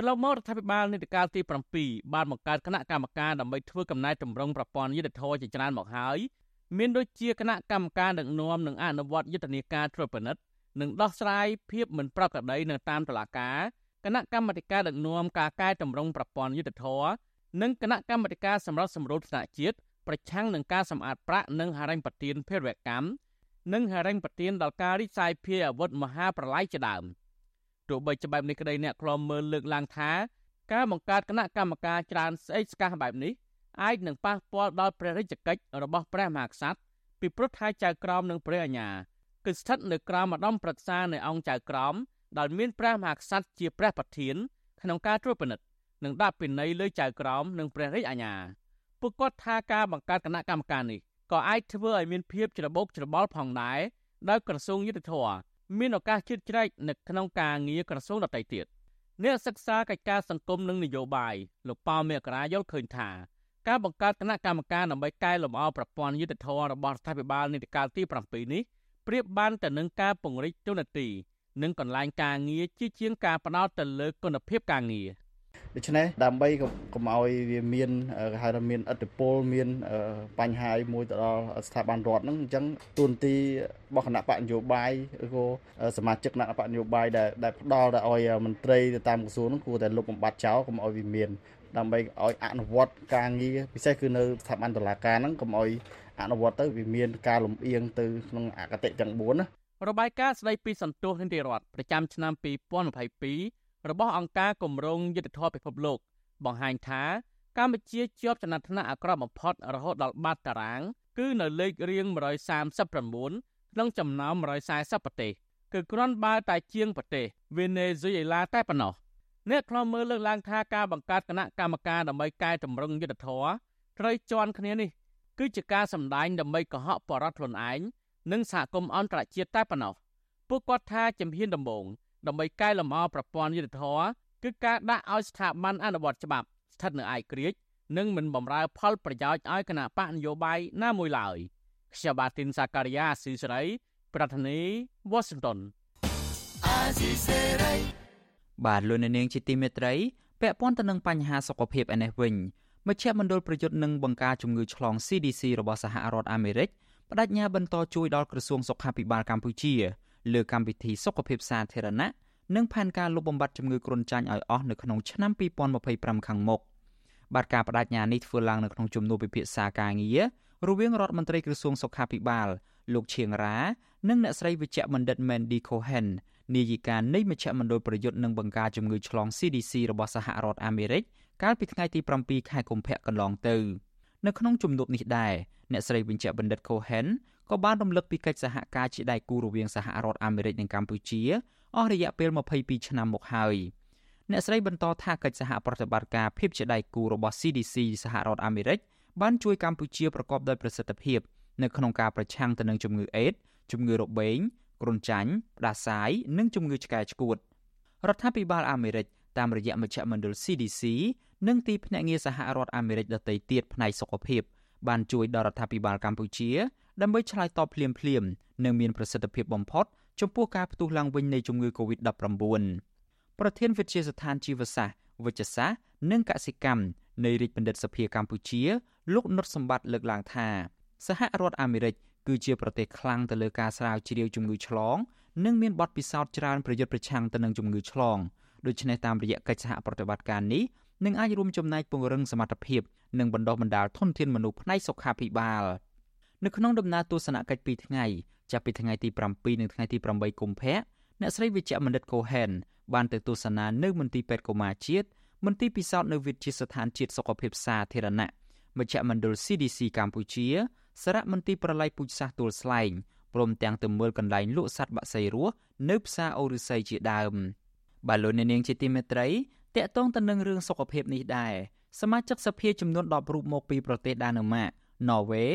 ន្លងមករដ្ឋាភិបាលនីតិកាលទី7បានបង្កើតគណៈកម្មការដើម្បីធ្វើកំណែតម្រង់ប្រព័ន្ធយុទ្ធធរជាច្រើនមកហើយមានដូចជាគណៈកម្មការដឹកនាំនិងអនុវត្តយុទ្ធនាការត្រួតពិនិត្យនិងដោះស្រាយភាពមិនប្រក្រតីនៅតាមតុលាការគណៈកម្មាធិការដឹកនាំការកែតម្រង់ប្រព័ន្ធយុទ្ធធរនិងគណៈកម្មាធិការសម្រាប់សម្រួលថ្នាក់ជាតិប្រឆាំងនឹងការសម្អាតប្រាក់និងហិរញ្ញប្បទានភេរវកម្មនិងហិរញ្ញប្បទានដល់ការរីកសាយភាយអាវុធមហាប្រឡាយជាដើម។ ទោះបីជាបែបនេះក្តីអ្នកខ្លំមើលលើកឡើងថាការបង្កើតគណៈកម្មការច្រើនស្អេកស្កះបែបនេះអាចនឹងប៉ះពាល់ដល់ព្រះរាជកិច្ចរបស់ព្រះមហាក្សត្រពីព្រោះថៃចៅក្រមនិងព្រះអាញាគឺស្ថិតនៅក្រោមម្ដំប្រឹក្សានៃអង្គចៅក្រមដែលមានព្រះមហាក្សត្រជាព្រះប្រធានក្នុងការត្រួតពិនិត្យនិងដាក់ពិន័យលើចៅក្រមនិងព្រះរាជអាជ្ញាពួកគាត់ថាការបង្កើតគណៈកម្មការនេះក៏អាចធ្វើឲ្យមានភាពច្របូកច្របល់ផងដែរដោយក្រសួងយុទ្ធភ័ព មានឱកាសជឿជ្រែកនៅក្នុងការងារក្រសួងដទៃទៀតអ្នកសិក្សាកិច្ចការសង្គមនិងនយោបាយលោកប៉ៅមេក្រាយល់ឃើញថាការបង្កើតគណៈកម្មការដើម្បីកែលម្អប្រព័ន្ធយុទ្ធធម៌របស់រដ្ឋាភិបាលនីតិកាលទី7នេះប្រៀបបានទៅនឹងការពង្រីកទូនាទីនិងកន្លែងការងារជាជាងការផ្ដោតទៅលើគុណភាពការងារ។ ដូច្នេះដើម្បីកុំឲ្យវាមានគេហៅថាមានឥទ្ធិពលមានបញ្ហាមួយទៅដល់ស្ថាប័នរដ្ឋហ្នឹងអញ្ចឹងទូនទីរបស់គណៈបកនយោបាយឬក៏សមាជិកគណៈបកនយោបាយដែលដែលផ្ដល់ទៅឲ្យមន្ត្រីទៅតាមក្រសួងហ្នឹងគួរតែលុបបំបាត់ចោលកុំឲ្យវាមានដើម្បីឲ្យអនុវត្តការងារពិសេសគឺនៅស្ថាប័នតុលាការហ្នឹងកុំឲ្យអនុវត្តទៅវាមានការលំអៀងទៅក្នុងអកតេទាំង4ណារបាយការណ៍ស្ដីពីសន្ទុះនីតិរដ្ឋប្រចាំឆ្នាំ2022 របស់អង្គការគម្រោងយុទ្ធធម៌ពិភពលោក បង្ហាញថាកម្ពុជាជាប់ចំណាត់ថ្នាក់អាក្រក់បំផុតរហូតដល់បាតតារាង គឺនៅលេខរៀង139ក្នុងចំណោម140ប្រទេសគឺគ្រាន់បើតែជាងប្រទេសវេណេស៊ុយអេឡាតែប៉ុណ្ណោះអ្នកខ្លំមើលលើកឡើងថាការបង្កើតគណៈកម្មការដើម្បីកែតម្រង់យុទ្ធធរត្រូវជន់គ្នានេះគឺជាការសម្ដែងដើម្បីកុហកបរិបទខ្លួនឯងនិងសហគមន៍អន្តរជាតិតែប៉ុណ្ណោះពួកគាត់ថាជំហានដំបូង ដើម្បីកែលម្អប្រព័ន្ធយុទ្ធធរគឺការដាក់ឲ្យស្ថាប័នអនុវត្តច្បាប់ស្ថិតនៅឯក្រិចនិងមិនបំរើផលប្រយោជន៍ឲ្យគណៈបកនយោបាយណាមួយឡើយខ្ញុំបាទទីនសាការីយ៉ាស៊ីសេរី ប្រធានាធិបតី Washington អាស៊ីសេរីបាទលោកនាងជាទីមេត្រីពាក់ព័ន្ធទៅនឹងបញ្ហាសុខភាពឯនេះវិញមជ្ឈមណ្ឌលប្រយុទ្ធនឹងបង្ការជំងឺឆ្លង CDC របស់សហរដ្ឋអាមេរិកបដិញ្ញាបន្តជួយដល់ក្រសួងសុខាភិបាលកម្ពុជា លើកម្មវិធីសុខភាពសាធារណៈនិងផែនការលុបបំបាត់ជំងឺគ្រុនចាញ់ឲ្យអស់នៅក្នុងឆ្នាំ2025ខាងមុខបាទការបដិញ្ញានេះធ្វើឡើងនៅក្នុងជំនួបពិភាក្សាការងាររវាងរដ្ឋមន្ត្រីក្រសួងសុខាភិបាល លោកឈៀងរ៉ានិងអ្នកស្រីវិជ្ជបណ្ឌិត Mandy Cohen នាយិកានៃមជ្ឈមណ្ឌលប្រយុទ្ធនឹងបង្ការជំងឺឆ្លង CDC របស់សហរដ្ឋអាមេរិកកាលពីថ្ងៃទី7ខែកុម្ភៈកន្លងទៅនៅក្នុងជំនួបនេះដែរអ្នកស្រីវិជ្ជបណ្ឌិត Cohen ក៏បានរំលឹកពីកិច្ចសហការជាដៃគូរវាងសហរដ្ឋអាមេរិកនិងកម្ពុជាអស់រយៈពេល22ឆ្នាំមកហើយអ្នកស្រីបន្តថាកិច្ចសហប្រតិបត្តិការភាពជាដៃគូរបស់ CDC សហរដ្ឋអាមេរិកបានជួយកម្ពុជាប្រកបដោយប្រសិទ្ធភាពនៅក្នុងការប្រឆាំងទៅនឹងជំងឺអេដជំងឺរបេងគ្រុនចាញ់ផ្ដាសាយនិងជំងឺឆ្កែឆ្កួតរដ្ឋាភិបាលអាមេរិកតាមរយៈមជ្ឈមណ្ឌល CDC និងទីភ្នាក់ងារសហរដ្ឋអាមេរិកដទៃទៀតផ្នែកសុខភាពបានជួយដល់រដ្ឋាភិបាលកម្ពុជា ដើម្បីឆ្លើយតបភ្លាមៗនិងមានប្រសិទ្ធភាពបំផុតចំពោះការផ្ទុះឡើងវិញនៃជំងឺ Covid-19 ប្រធានវិទ្យាស្ថានជីវសាស្ត្រវិទ្យាសាស្ត្រនិងកសិកម្មនៃរាជបណ្ឌិតសភាកម្ពុជា លោកនុតសម្បត្តិលើកឡើងថា សហរដ្ឋអាមេរិកគឺជាប្រទេសខ្លាំងទៅលើការស្រាវជ្រាវជំងឺឆ្លង និងមានបទពិសោធន៍ច្រើនប្រយុទ្ធប្រឆាំងទៅនឹងជំងឺឆ្លងដូច្នេះតាមរយៈកិច្ចសហប្រតិបត្តិការនេះនឹងអាចរួមចំណែកពង្រឹងសមត្ថភាពនិងបណ្ដុះបណ្ដាលធនធានមនុស្សផ្នែកសុខាភិបាល នៅក្នុងដំណើរទស្សនកិច្ច2ថ្ងៃចាប់ពីថ្ងៃទី7និងថ្ងៃទី8កុម្ភៈអ្នកស្រីវិជ្ជមណ្ឌិតកូហែនបានទៅទស្សនានៅមន្ទីរពេទ្យកុមារជាតិមន្ទីរពិសោធន៍នៅវិទ្យាស្ថានជាតិសុខភាពសាធារណៈមជ្ឈមណ្ឌល CDC កម្ពុជាសារមន្ទីរប្រល័យពូជសាសន៍ទួលស្លែងព្រមទាំងទៅមើលកន្លែងលក់សត្វបក្សីរស់នៅផ្សារអូរិស័យជាដើមបាទលោកអ្នកនាងជាទីមេត្រីតកតងទៅនឹងរឿងសុខភាពនេះដែរសមាជិកសភាចំនួន10រូបមកពីប្រទេសដាណឺម៉ាកណ័រវេ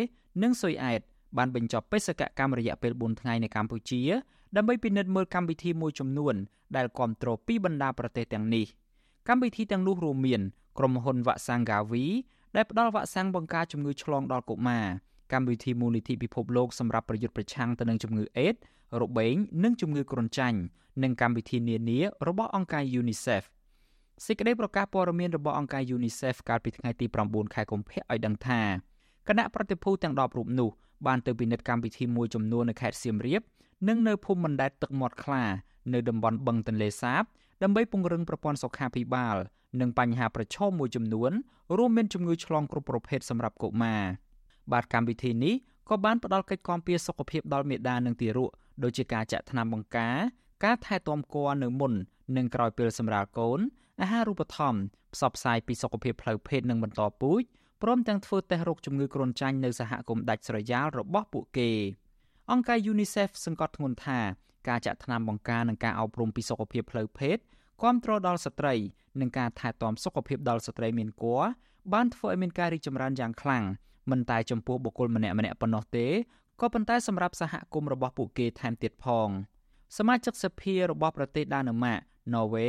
និងស៊ុយអែតបានបញ្ចប់បេសកកម្មរយៈពេល4ថ្ងៃនៅកម្ពុជាដើម្បីពិនិត្យមើលកម្មវិធីមួយចំនួនដែលគ្រប់គ្រងពីបណ្ដាប្រទេសទាំងនេះកម្មវិធីទាំងនោះរួមមានក្រុមហ៊ុនវ៉ាក់សាំង Gavi ដែលផ្ដល់វ៉ាក់សាំងបង្ការជំងឺឆ្លងដល់កុមារកម្មវិធីមូលនិធិពិភពលោកសម្រាប់ប្រយុទ្ធប្រឆាំងទៅនឹងជំងឺអេដរបេងនិងជំងឺគ្រុនចាញ់និងកម្មវិធីនានារបស់អង្គការ UNICEF សេចក្តីប្រកាសព័ត៌មានរបស់អង្គការ UNICEF កាលពីថ្ងៃទី9ខែកុម្ភៈឲ្យដឹងថា គណៈប្រតិភូទាំង10រូបនោះបានទៅពិនិត្យកម្មវិធីមួយចំនួននៅខេត្តសៀមរាបនិងនៅភូមិបណ្ដែតទឹកមាត់ខ្លា នៅតំបន់បឹងទន្លេសាបដើម្បីពង្រឹងប្រព័ន្ធសុខាភិបាល និងបញ្ហាប្រឈមមួយចំនួនរួមមានជំងឺឆ្លងគ្រប់ប្រភេទសម្រាប់កុមារបាទកម្មវិធីនេះក៏បានផ្ដល់កិច្ចគាំពារសុខភាពដល់មេដានិងទារកដូចជាការចាក់ថ្នាំបង្ការ ការថែទាំគ័រនៅមុន និងក្រោយពេលសម្រាលកូនអាហារូបត្ថម្ភផ្សព្វផ្សាយពីសុខភាពផ្លូវភេទនិងបន្តពូជ ព្រមទាំងធ្វើតេស្តរោគជំងឺគ្រុនចាញ់នៅសហគមន៍ដាច់ស្រយាលរបស់ពួកគេអង្គការ UNICEF សង្កត់ធ្ងន់ថាការចាក់ថ្នាំបង្ការនិងការអប់រំពីសុខភាពផ្លូវភេទគ្រប់គ្រងដល់ស្ត្រីនិងការថែទាំសុខភាពដល់ស្ត្រីមានគភ៌បានធ្វើឲ្យមានការរីកចម្រើនយ៉ាងខ្លាំងមិនតែចំពោះបុគ្គលម្នាក់ៗប៉ុណ្ណោះទេក៏ប៉ុន្តែសម្រាប់សហគមន៍របស់ពួកគេថែមទៀតផងសមាជិកសភារបស់ប្រទេសដាណឺម៉ាកណ័រវេ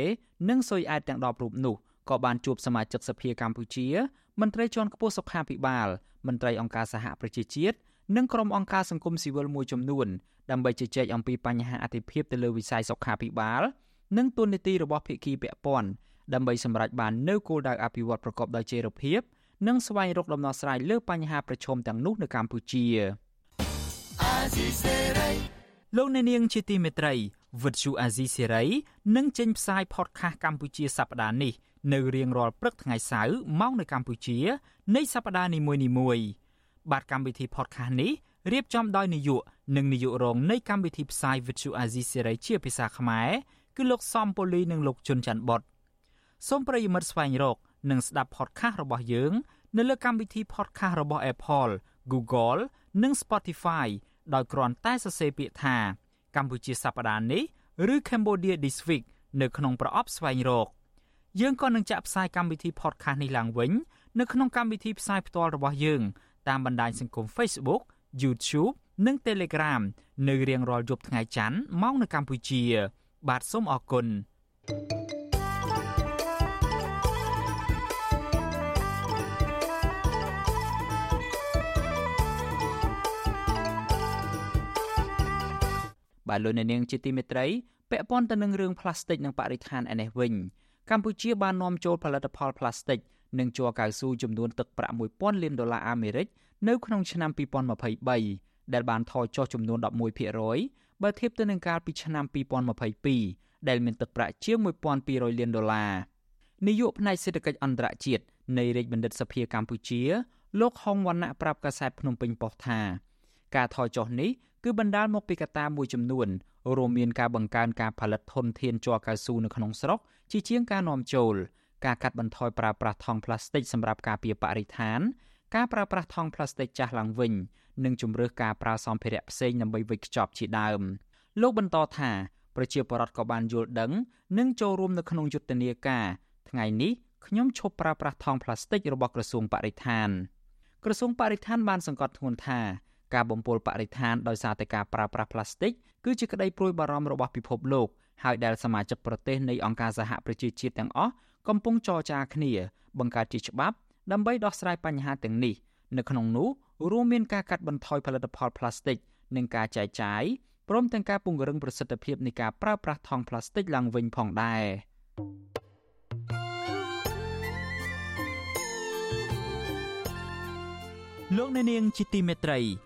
និងស៊ុយអែតទាំង10រូបនោះក៏បានជួបសមាជិកសភាកម្ពុជា មន្ត្រីជាន់ខ្ពស់សុខាភិបាលមន្ត្រីអង្គការសហប្រជាជាតិនិងក្រុមអង្គការសង្គមស៊ីវិលមួយចំនួនដើម្បីជជែកអំពីបញ្ហាអតិភិបទៅលើវិស័យសុខាភិបាលនិងទូននីតិរបស់ភាគីពាក់ព័ន្ធដើម្បីសម្រេចបាននូវគោលដៅអភិវឌ្ឍប្រកបដោយចីរភាពនិងស្វែងរកដំណោះស្រាយលើបញ្ហាប្រឈមទាំងនោះនៅកម្ពុជាលោកអ្នកនាងជាទីមេត្រីវិទ្យុអាស៊ីសេរីនឹងចេញផ្សាយផតខាសកម្ពុជាសប្តាហ៍នេះ នៅរៀងរាល់ព្រឹកថ្ងៃសៅរ៍ម៉ោងនៅកម្ពុជានៃសប្តាហ៍នីមួយៗបាទកម្មវិធី podcast នេះរៀបចំដោយនាយកនិងនាយករងនៃកម្មវិធីផ្សាយ Vithu Azizi Serai ជាភាសាខ្មែរគឺលោកសំពូលីនិងលោកជុនច័ន្ទបុតសូមប្រិយមិត្តស្វែងរក និងស្ដាប់ podcast របស់យើង នៅលើកម្មវិធី podcast របស់ Apple, Google និង Spotify ដោយគ្រាន់តែសរសេរពាក្យថាកម្ពុជាសប្តាហ៍នេះឬ Cambodia This Week នៅក្នុងប្រអប់ស្វែងរក យើងក៏នឹងចាក់ផ្សាយកម្មវិធី podcast នេះឡើងវិញ នៅក្នុងកម្មវិធីផ្សាយផ្ទាល់របស់យើង តាមបណ្ដាញសង្គម Facebook YouTube និង Telegram នៅរៀងរាល់យប់ថ្ងៃច័ន្ទម៉ោងនៅកម្ពុជា បាទសូមអរគុណបាទលោកអ្នកនាងជាទីមេត្រីពាក់ព័ន្ធទៅនឹងរឿងផ្លាស្ទិកនិងបរិស្ថានឯនេះវិញ កម្ពុជាបាននាំចូលផលិតផលផ្លាស្ទិកនិងជ័រកៅស៊ូចំនួនទឹកប្រាក់1000លានដុល្លារអាមេរិកនៅក្នុងឆ្នាំ2023ដែលបានថយចុះចំនួន11%បើធៀបទៅនឹងកាលពីឆ្នាំ2022ដែលមានទឹកប្រាក់ជាង1200លានដុល្លារនាយកផ្នែកសេដ្ឋកិច្ចអន្តរជាតិនៃរាជបណ្ឌិតសភាកម្ពុជា លោកហុងវណ្ណៈប្រាប់កាសែតភ្នំពេញប៉ុស្តិ៍ថា ការថយចុះនេះ គឺបណ្ដាលមកពីកត្តាមួយចំនួនរួមមានការបង្កើនការផលិតធនធានជ័រកៅស៊ូនៅក្នុងស្រុកជាជាងការនាំចូលការកាត់បន្ថយប្រើប្រាស់ថង់ប្លាស្ទិកសម្រាប់ការពារបរិស្ថាន ការប្រើប្រាស់ថង់ប្លាស្ទិកចាស់ឡើងវិញនិងជំរើសការប្រើសម្ភារៈផ្សេងដើម្បីវេចខ្ចប់ជាដើមលោកបន្តថាប្រជាពលរដ្ឋក៏បានយល់ដឹងនិងចូលរួមនៅក្នុងយុទ្ធនាការថ្ងៃនេះខ្ញុំឈប់ប្រើប្រាស់ថង់ប្លាស្ទិករបស់ក្រសួងបរិស្ថានក្រសួងបរិស្ថានបានសង្កត់ធ្ងន់ថា ការបំពុលបរិស្ថានដោយសារតែការប្រើប្រាស់ប្លាស្ទិកគឺជាក្តីព្រួយបារម្ភរបស់ពិភពលោកហើយដែលសមាជិកប្រទេសនៃអង្គការសហប្រជាជាតិទាំងអស់កំពុងចរចាគ្នា បង្កើតជាច្បាប់ដើម្បីដោះស្រាយបញ្ហាទាំងនេះនៅក្នុងនោះរួមមានការកាត់បន្ថយផលិតផលប្លាស្ទិកនិងការចែកចាយព្រមទាំងការពង្រឹងប្រសិទ្ធភាពនៃការប្រើប្រាស់ថង់ប្លាស្ទិកឡើងវិញផងដែរលោកអ្នកនាងជាទីមេត្រី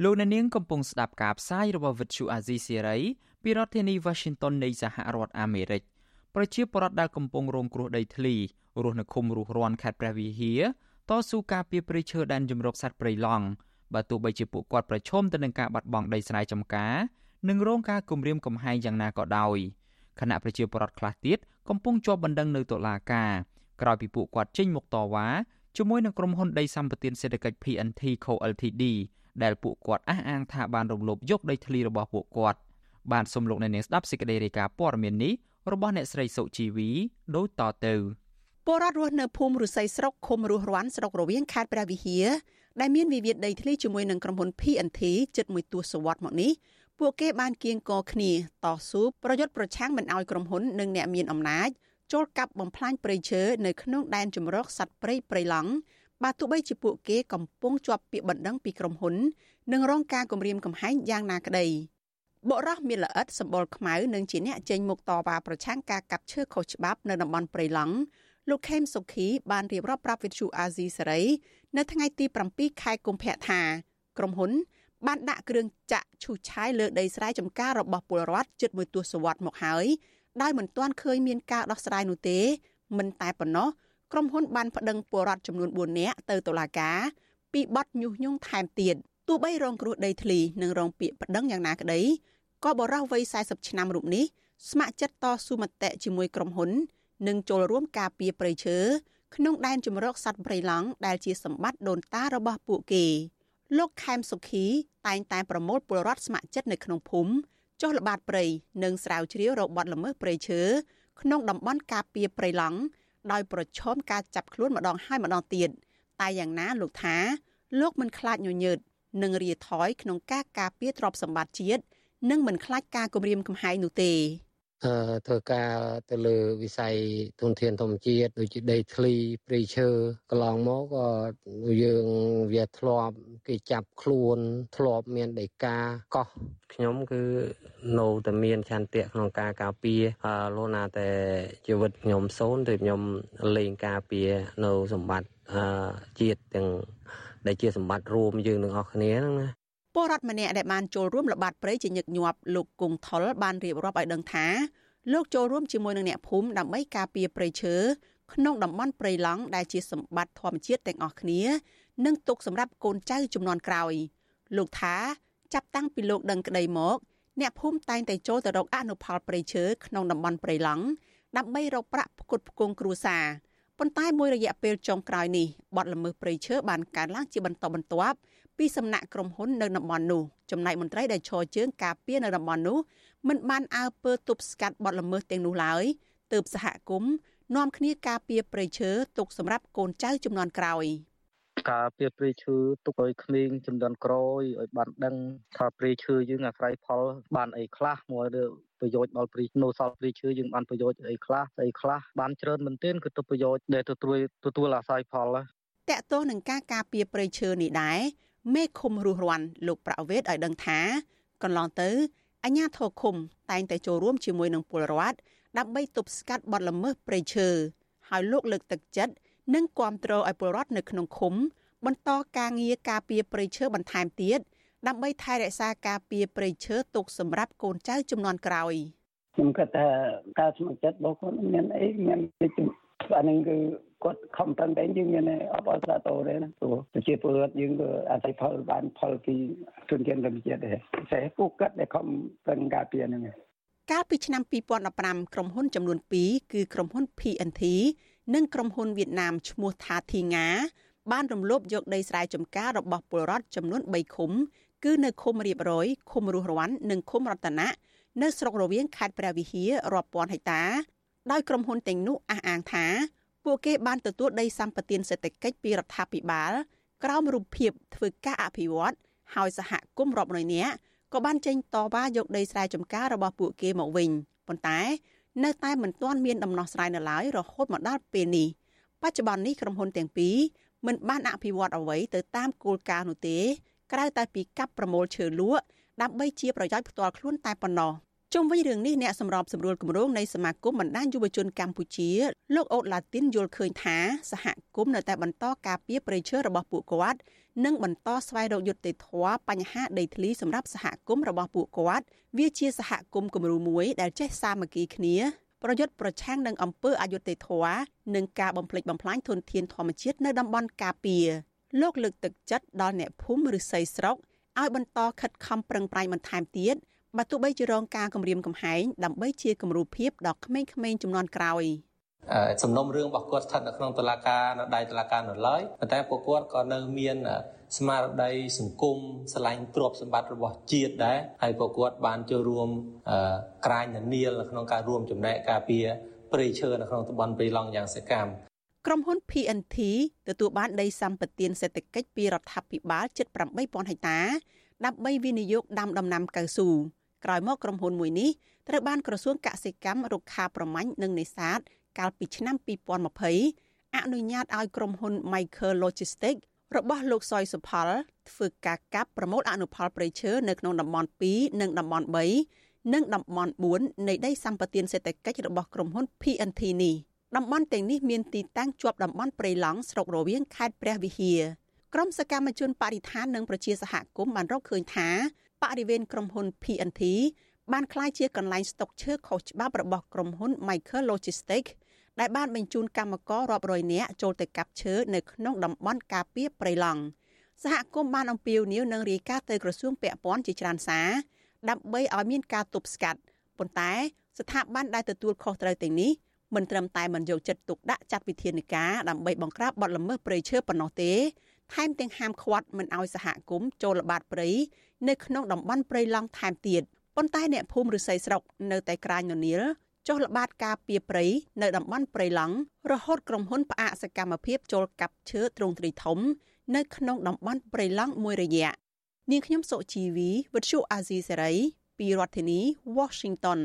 លោកអ្នកនាងកំពុងស្ដាប់ការផ្សាយរបស់ Vuthu Azizi Serai ពីរដ្ឋធានី Washington នៃសហរដ្ឋអាមេរិកប្រជាពលរដ្ឋដែលកំពុងរងគ្រោះដីធ្លីរស់នៅឃុំរស់រាន់ខេត្តព្រះវិហារតស៊ូការពារព្រៃឈើដែនជម្រកសត្វព្រៃឡង់បើទោះបីជាពួកគាត់ប្រឈមទៅនឹងការបាត់បង់ដីស្រែចម្ការនិងរងការគំរាមកំហែងយ៉ាងណាក៏ដោយគណៈប្រជាពលរដ្ឋខ្លះទៀតកំពុងជាប់បណ្ដឹងនៅតុលាការក្រោយពីពួកគាត់ចេញមុខតវ៉ាជាមួយនឹងក្រុមហ៊ុនដីសម្បត្តិសេដ្ឋកិច្ច PNT Co Ltd ដែលពួកគាត់អះអាងថាបានរំលោភយកដីធ្លីរបស់ពួកគាត់បានសូមលោកអ្នកនាងស្ដាប់សេចក្តីរាយការណ៍ព័ត៌មាននេះរបស់អ្នកស្រីសុជីវីដូចតទៅពលរដ្ឋរស់នៅភូមិរុស័យស្រុកឃុំរស់រាន់ស្រុករវៀងខេត្តព្រះវិហារដែលមានវិវាទដីធ្លីជាមួយនឹងក្រុមហ៊ុន PNT ជិតមួយទសវត្សរ៍មកនេះពួកគេបានគៀងកគ្នាតស៊ូប្រយុទ្ធប្រឆាំងមិនឲ្យក្រុមហ៊ុននិងអ្នកមានអំណាចចូលកាប់បំផ្លាញព្រៃឈើនៅក្នុងដែនជម្រកសត្វព្រៃព្រៃឡង់ បើទោះបីជាពួកគេកំពុងជាប់ពាក្យបណ្ដឹងពីក្រុមហ៊ុន និងរងការគំរាមកំហែងយ៉ាងណាក្តីបុរសមានល្អិតសម្បល់ខ្មៅនិងជាអ្នកចេញមុខតវ៉ាប្រឆាំងការកាប់ឈើខុសច្បាប់នៅតំបន់ព្រៃឡង់លោកខេមសុខីបានរៀបរាប់ប្រាប់វិទ្យុអាស៊ីសេរីនៅថ្ងៃទី7ខែកុម្ភៈថាក្រុមហ៊ុន បានដាក់គ្រឿងចាក់ឈូសឆាយលើដីស្រែចម្ការរបស់ពលរដ្ឋជិតមួយទសវត្សរ៍មកហើយដោយមិនទាន់ឃើញមានការដោះស្រាយនោះទេមិនតែប៉ុណ្ណោះ ក្រុមហ៊ុនបានប្តឹងពលរដ្ឋចំនួន4នាក់ទៅតុលាការពីបទញុះញង់ថែមទៀតទោះបីរងគ្រោះដីធ្លីនិងរងពាក្យប្តឹងយ៉ាងណាក្តីក៏បរិះវ័យ40ឆ្នាំរូបនេះស្ម័គ្រចិត្តតស៊ូមតិជាមួយក្រុមហ៊ុន និងចូលរួមការពារព្រៃឈើក្នុងដែនជម្រកសត្វព្រៃឡង់ដែលជាសម្បត្តិដូនតារបស់ពួកគេលោកខែមសុខីតែងតែប្រមូលពលរដ្ឋស្ម័គ្រចិត្តនៅក្នុងភូមិចុះល្បាតព្រៃនិងស្រាវជ្រាវរកបាត់ល្មើសព្រៃឈើក្នុងតំបន់ការពារព្រៃឡង់ ដោយប្រឈមការចាប់ខ្លួនម្ដងហើយម្ដងទៀតតែយ៉ាងណាលោកថាលោកមិនខ្លាចញញើតនិងរាថយក្នុងការការពារទ្រព្យសម្បត្តិជាតិនិងមិនខ្លាចការគំរាមកំហែងនោះទេ ធ្វើការទៅលើវិស័យធនធានធម្មជាតិដូចជាដីធ្លីព្រៃឈើកន្លងមកក៏យើងវាធ្លាប់គេចាប់ខ្លួន ធ្លាប់មានដីកាកោះខ្ញុំគឺនៅតែមានឆន្ទៈក្នុងការការពារលោកណាតែជីវិតខ្ញុំសូនទៅខ្ញុំលេងការពារនៅសម្បត្តិជាតិទាំងដែលជាសម្បត្តិរួមយើងទាំងអស់គ្នាហ្នឹងណា ពលរដ្ឋម្នាក់ដែលបានចូលរួមល្បាតព្រៃជាញឹកញាប់លោកគង់ថុលបានរៀបរាប់ឲ្យដឹងថាលោកចូលរួមជាមួយនឹងអ្នកភូមិដើម្បីការពារព្រៃឈើក្នុងតំបន់ព្រៃឡង់ដែលជាសម្បត្តិធម្មជាតិទាំងអស់គ្នានិងទុកសម្រាប់កូនចៅជំនាន់ក្រោយ លោកថាចាប់តាំងពីលោកដឹងក្តីមក អ្នកភូមិតែងតែចូលទៅរកអនុផលព្រៃឈើក្នុងតំបន់ព្រៃឡង់ដើម្បីរកប្រាក់ផ្គត់ផ្គង់គ្រួសារប៉ុន្តែមួយរយៈពេលចុងក្រោយនេះបទល្មើសព្រៃឈើបានកើនឡើងជាបន្តបន្ទាប់ ពីសំណាក់ក្រុមហ៊ុននៅតំបន់នោះចំណែកមន្ត្រីដែលឈរជើងការពារនៅតំបន់នោះមិនបានអើពើទប់ស្កាត់បទល្មើសទាំងនោះឡើយទើបសហគមន៍នាំគ្នាការពារព្រៃឈើទុកសម្រាប់កូនចៅចំនួនក្រោយការពារព្រៃឈើទុកឲ្យក្មេងចំនួនក្រោយឲ្យបានដឹងថាព្រៃឈើយើងអាស្រ័យផល បានអីខ្លះមកលើប្រយោជន៍ដល់ព្រៃនៅសល់ព្រៃឈើយើងបានប្រយោជន៍អីខ្លះស្អីខ្លះបានច្រើនមែនទែនគឺទៅប្រយោជន៍ដែលទទួលទទួលអាស្រ័យផលតកតោះនឹងការការពារព្រៃឈើនេះដែរ មេឃុំរស់រាន់លោកប្រាវេតឲ្យដឹងថាកន្លងទៅអាជ្ញាធរឃុំតែងតែចូលរួមជាមួយនឹងពលរដ្ឋដើម្បីទប់ស្កាត់បទល្មើសព្រៃឈើហើយលោកលើកទឹកចិត្តនិងគាំទ្រឲ្យពលរដ្ឋនៅក្នុងឃុំ បន្តការងារការពារព្រៃឈើបន្ថែមទៀតដើម្បីថែរក្សាការពារព្រៃឈើទុកសម្រាប់កូនចៅជំនាន់ក្រោយខ្ញុំគិតថាការស្ម័គ្រចិត្តរបស់គាត់មានអីមានអានឹងគឺ គាត់ខំប្រឹងតែយើងមានអបអរសាទរដែរណាព្រោះប្រជាពលរដ្ឋយើងក៏អាស្រ័យផលបានផលពីទុនធានធម្មជាតិដែរពិសេសពួកគាត់ដែលខំប្រឹងការពារហ្នឹងកាលពីឆ្នាំ2015ក្រុមហ៊ុនចំនួន2គឺក្រុមហ៊ុន PNT និងក្រុមហ៊ុនវៀតណាមឈ្មោះថាធីងា បានរំលោភយកដីស្រែចម្ការរបស់ពលរដ្ឋចំនួន3ឃុំគឺនៅឃុំរៀបរយឃុំរស់រវ័ននិងឃុំរតនៈនៅស្រុករវៀងខេត្តព្រះវិហាររាប់ពាន់ហិកតា ដោយក្រុមហ៊ុនទាំងនោះអះអាងថា ពួកគេបានទទួលដីសម្បត្តិសេដ្ឋកិច្ចពីរដ្ឋាភិបាល ក្រោមរូបភាពធ្វើការអភិវឌ្ឍហើយសហគមន៍រាប់រយនាក់ក៏បានចេញតវ៉ាយកដីស្រែចម្ការរបស់ពួកគេមកវិញប៉ុន្តែ នៅតែមិនទាន់មានដំណោះស្រាយនៅឡើយរហូតមកដល់ពេលនេះបច្ចុប្បន្ននេះក្រុមហ៊ុនទាំងពីរមិនបានអភិវឌ្ឍអ្វីទៅតាមគោលការណ៍នោះទេ ក្រៅតែពីកាប់ប្រមូលឈើលក់ដើម្បីជាប្រយោជន៍ផ្ទាល់ខ្លួនតែប៉ុណ្ណោះ ជុំវិញរឿងនេះអ្នកសម្របសម្រួលគម្រោងនៃសមាគមបណ្ដាញយុវជនកម្ពុជាលោកអូតឡាទីនយល់ឃើញថាសហគមន៍នៅតែបន្តការពារប្រៃឈើរបស់ពួកគាត់និងបន្តស្វែងរកយុត្តិធម៌បញ្ហាដីធ្លីសម្រាប់សហគមន៍របស់ពួកគាត់វាជាសហគមន៍គំរូមួយដែលចេះសាមគ្គីគ្នាប្រយុទ្ធប្រឆាំងនឹងអំពើអយុត្តិធម៌និងការបំផ្លិចបំផ្លាញធនធានធម្មជាតិនៅតំបន់ការពារលោកលើកទឹកចិត្តដល់អ្នកភូមិឬស័យស្រុកឲ្យបន្តខិតខំប្រឹងប្រែងបន្ថែមទៀត បើទោះបីជារងការគំរាមកំហែងដើម្បីជាគំរូភាពដល់ក្មេងៗចំនួនក្រោយសំណុំរឿងរបស់គាត់ស្ថិតនៅក្នុងតុលាការនៅដៃតុលាការនៅឡើយប៉ុន្តែពួកគាត់ក៏នៅមានស្មារតីសង្គមស្រឡាញ់ទ្រព្យសម្បត្តិរបស់ជាតិដែរហើយពួកគាត់បានចូលរួមក្រាញនានាលនៅក្នុងការរួមចំណែកការពារព្រៃឈើនៅក្នុងតំបន់ព្រៃឡង់យ៉ាងសកម្មក្រុមហ៊ុន PNT ទទួលបានដីសម្បត្តិសេដ្ឋកិច្ចពីរដ្ឋាភិបាលជិត8000ហិកតាដើម្បីវិនិយោគដាំដំណាំកៅស៊ូ ក្រោយមកក្រុមហ៊ុនមួយនេះត្រូវបានក្រសួងកសិកម្មរុក្ខាប្រមាញ់និងនេសាទកាលពីឆ្នាំ2020អនុញ្ញាតឲ្យក្រុមហ៊ុន Michael Logistics របស់លោកសយសុផលធ្វើការកាប់ប្រមូលអនុផលព្រៃឈើនៅក្នុងតំបន់2និងតំបន់3និងតំបន់4នៃដីសម្បត្តិសេដ្ឋកិច្ចរបស់ក្រុមហ៊ុន PNT នេះតំបន់ទាំងនេះមានទីតាំងជាប់តំបន់ព្រៃឡង់ស្រុករវៀងខេត្តព្រះវិហារក្រុមសកម្មជនបរិស្ថាននិងប្រជាសហគមន៍បានរកឃើញថា បរិវេណក្រុមហ៊ុន PNT បានក្លាយជាកន្លែងស្តុកឈើខុសច្បាប់របស់ក្រុមហ៊ុន Michael Logistics ដែលបានបញ្ជូនកម្មកររាប់រយនាក់ចូលទៅកាប់ឈើនៅក្នុងតំបន់ការពារព្រៃឡង់សហគមន៍បានអំពាវនាវនឹងរាយការណ៍ទៅក្រសួងពាក់ព័ន្ធជាច្រើនសារដើម្បីឲ្យមានការទប់ស្កាត់ប៉ុន្តែស្ថាប័នដែលទទួលខុសត្រូវទាំងនេះមិនត្រឹមតែមិនយកចិត្តទុកដាក់ចាត់វិធានការដើម្បីបង្ក្រាបបទល្មើសព្រៃឈើប៉ុណ្ណោះទេថែមទាំងហាមឃាត់មិនឲ្យសហគមន៍ចូលល្បាតព្រៃ នៅក្នុងតំបន់ព្រៃឡង់ថែមទៀតប៉ុន្តែអ្នកភូមិឬស័យស្រុកនៅតែក្រាញននៀលចុះល្បាតការពីព្រៃនៅតំបន់ព្រៃឡង់រហូតក្រុមហ៊ុនផ្អាកសកម្មភាពចូលកាប់ឈើទ្រង់ទ្រីធំ នៅក្នុងតំបន់ព្រៃឡង់មួយរយៈនាងខ្ញុំសុជីវីវិទ្យុអាស៊ីសេរីពីរដ្ឋធានី Washington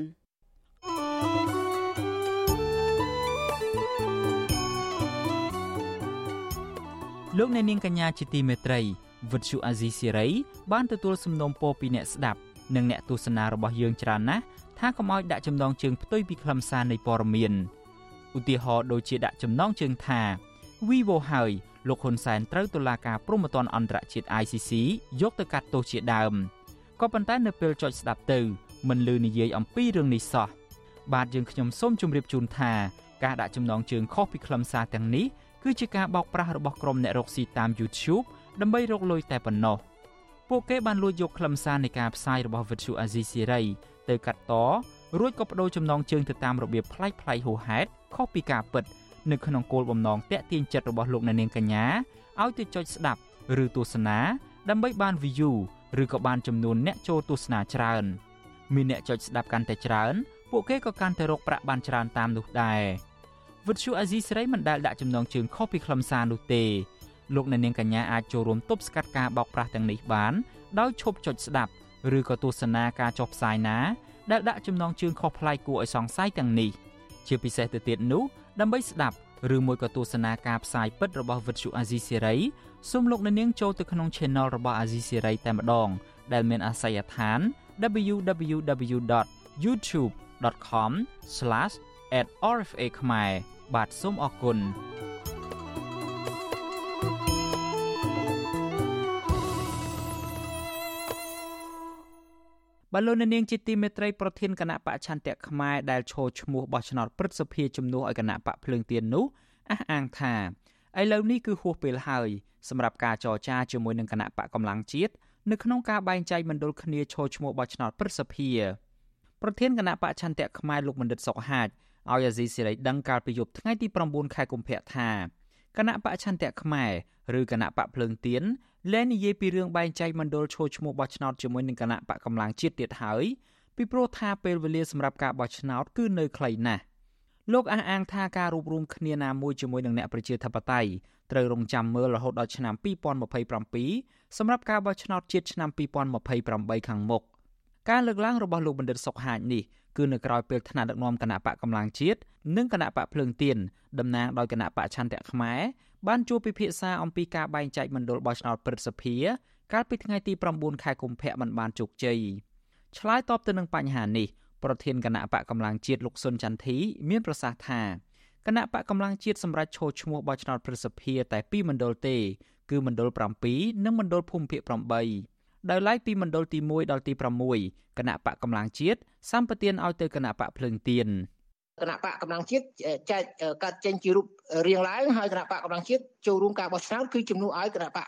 លោកអ្នកនាងកញ្ញាជាទីមេត្រី វិទ្យុអាស៊ីសេរីបានទទួលសំណូមពរពីអ្នកស្ដាប់និងអ្នកទស្សនារបស់យើងច្រើនណាស់ថាកុំឲ្យដាក់ចំណងជើងផ្ទុយពីខ្លឹមសារនៃព័ត៌មានឧទាហរណ៍ដូចជាដាក់ចំណងជើងថា Vivo ហើយលោកហ៊ុនសែនត្រូវតុលាការព្រហ្មទណ្ឌអន្តរជាតិ ICC យកទៅកាត់ទោសជាដើមក៏ប៉ុន្តែនៅពេលចុចស្ដាប់ទៅមិនលឺនិយាយអំពីរឿងនេះសោះបាទយើងខ្ញុំសូមជម្រាបជូនថាការដាក់ចំណងជើងខុសពីខ្លឹមសារទាំងនេះគឺជាការបោកប្រាស់របស់ក្រុមអ្នករកស៊ីតាម YouTube ដើម្បីរកលុយតែប៉ុណ្ណោះពួកគេបានលួចយកខ្លឹមសារនៃការផ្សាយរបស់ Vuthu Azizi Siri ទៅកាត់តរួចក៏បដូរចំណងជើងទៅតាមរបៀបប្លែកៗហួសហេតុខុសពីការពិតនៅក្នុងគោលបំណងតាក់ទាញចិត្តរបស់លោកអ្នកនាងកញ្ញាឲ្យទៅចុចស្ដាប់ឬទស្សនាដើម្បីបាន view ឬក៏បានចំនួនអ្នកចូលទស្សនាច្រើនមានអ្នកចុចស្ដាប់កាន់តែច្រើនពួកគេក៏កាន់តែរកប្រាក់បានច្រើនតាមនោះដែរវិទ្យុអាស៊ីសេរីមិនដែលដាក់ចំណងជើងខុសពីខ្លឹមសារនោះទេ លោកអ្នកនាងកញ្ញាអាចចូលរួមទប់ស្កាត់ការបោកប្រាស់ទាំងនេះបានដោយឈប់ចុចស្ដាប់ឬក៏ទស្សនាការចុះផ្សាយណាដែលដាក់ចំណងជើងខុសប្លែកគួរឲ្យសង្ស័យទាំងនេះជាពិសេសទៅទៀតនោះដើម្បីស្ដាប់ឬមួយក៏ទស្សនាការផ្សាយពិតរបស់វិទ្យុអាស៊ីសេរីសូមលោកអ្នកនាងចូលទៅក្នុង Channel របស់អាស៊ីសេរីតែម្ដង ដែលមានអាសយដ្ឋាន www.youtube.com/@rfa ខ្មែរបាទសូមអរគុណ បលូននាងជាទីមេត្រីប្រធានគណៈបកឆន្ទៈខ្មែរដែលឈរឈ្មោះបោះឆ្នោតព្រឹទ្ធសភាជំនួសឲ្យគណៈបកភ្លើងទៀននោះអះអាងថាឥឡូវនេះគឺហួសពេលហើយសម្រាប់ការចរចាជាមួយនឹងគណៈបកកម្លាំងជាតិនៅក្នុងការបែងចែកមណ្ឌលគ្នាឈរឈ្មោះបោះឆ្នោតព្រឹទ្ធសភាប្រធានគណៈបកឆន្ទៈខ្មែរលោកបណ្ឌិតសុកហាជឲ្យអាស៊ីសេរីដឹងកាលពីយប់ថ្ងៃទី9ខែកុម្ភៈថា គណៈបកឆន្ទៈខ្មែរឬគណៈបកភ្លើងទៀនលែងនិយាយពីរឿងបែងចែកមណ្ឌលឈរឈ្មោះបោះឆ្នោតជាមួយនឹងគណៈបកកម្លាំងជាតិទៀតហើយពីព្រោះថាពេលវេលាសម្រាប់ការបោះឆ្នោតគឺនៅខ្លីណាស់លោកអះអាងថាការរួបរวมគ្នាណាមួយជាមួយនឹងអ្នកប្រជាធិបតេយ្យត្រូវរងចាំមើលរហូតដល់ឆ្នាំ2027សម្រាប់ការបោះឆ្នោតជាតិឆ្នាំ2028ខាងមុខការលើកឡើងរបស់លោកបណ្ឌិតសុកហាជនេះ គឺនៅក្រៅពេលថ្នាក់ដឹកនាំគណៈបកកម្លាំងជាតិនិងគណៈបកភ្លើងទៀនតំណាងដោយគណៈបកឆន្ទៈខ្មែរបានជួបពិភាក្សាអំពីការបែងចែកមណ្ឌលបោះឆ្នោតព្រឹទ្ធសភាកាលពីថ្ងៃទី9ខែកុម្ភៈមិនបានជោគជ័យឆ្លើយតបទៅនឹងបញ្ហានេះប្រធានគណៈបកកម្លាំងជាតិលោកសុនចន្ទធីមានប្រសាសន៍ថាគណៈបកកម្លាំងជាតិសម្រាប់ឈរឈ្មោះបោះឆ្នោតព្រឹទ្ធសភាតែ2មណ្ឌលទេ គឺមណ្ឌល7និងមណ្ឌលភូមិភាគ8 ដោយឡែកពីមណ្ឌលទី1ដល់ទី6គណៈបកកម្លាំងជាតិសម្បទានឲ្យទៅគណៈបកភ្លើងទៀនគណៈបកកម្លាំងជាតិចែកកាត់ចេញជារូបរៀងឡើងហើយគណៈបកកម្លាំងជាតិចូលរួមការបោះឆ្នោតគឺជំនួសឲ្យគណៈបក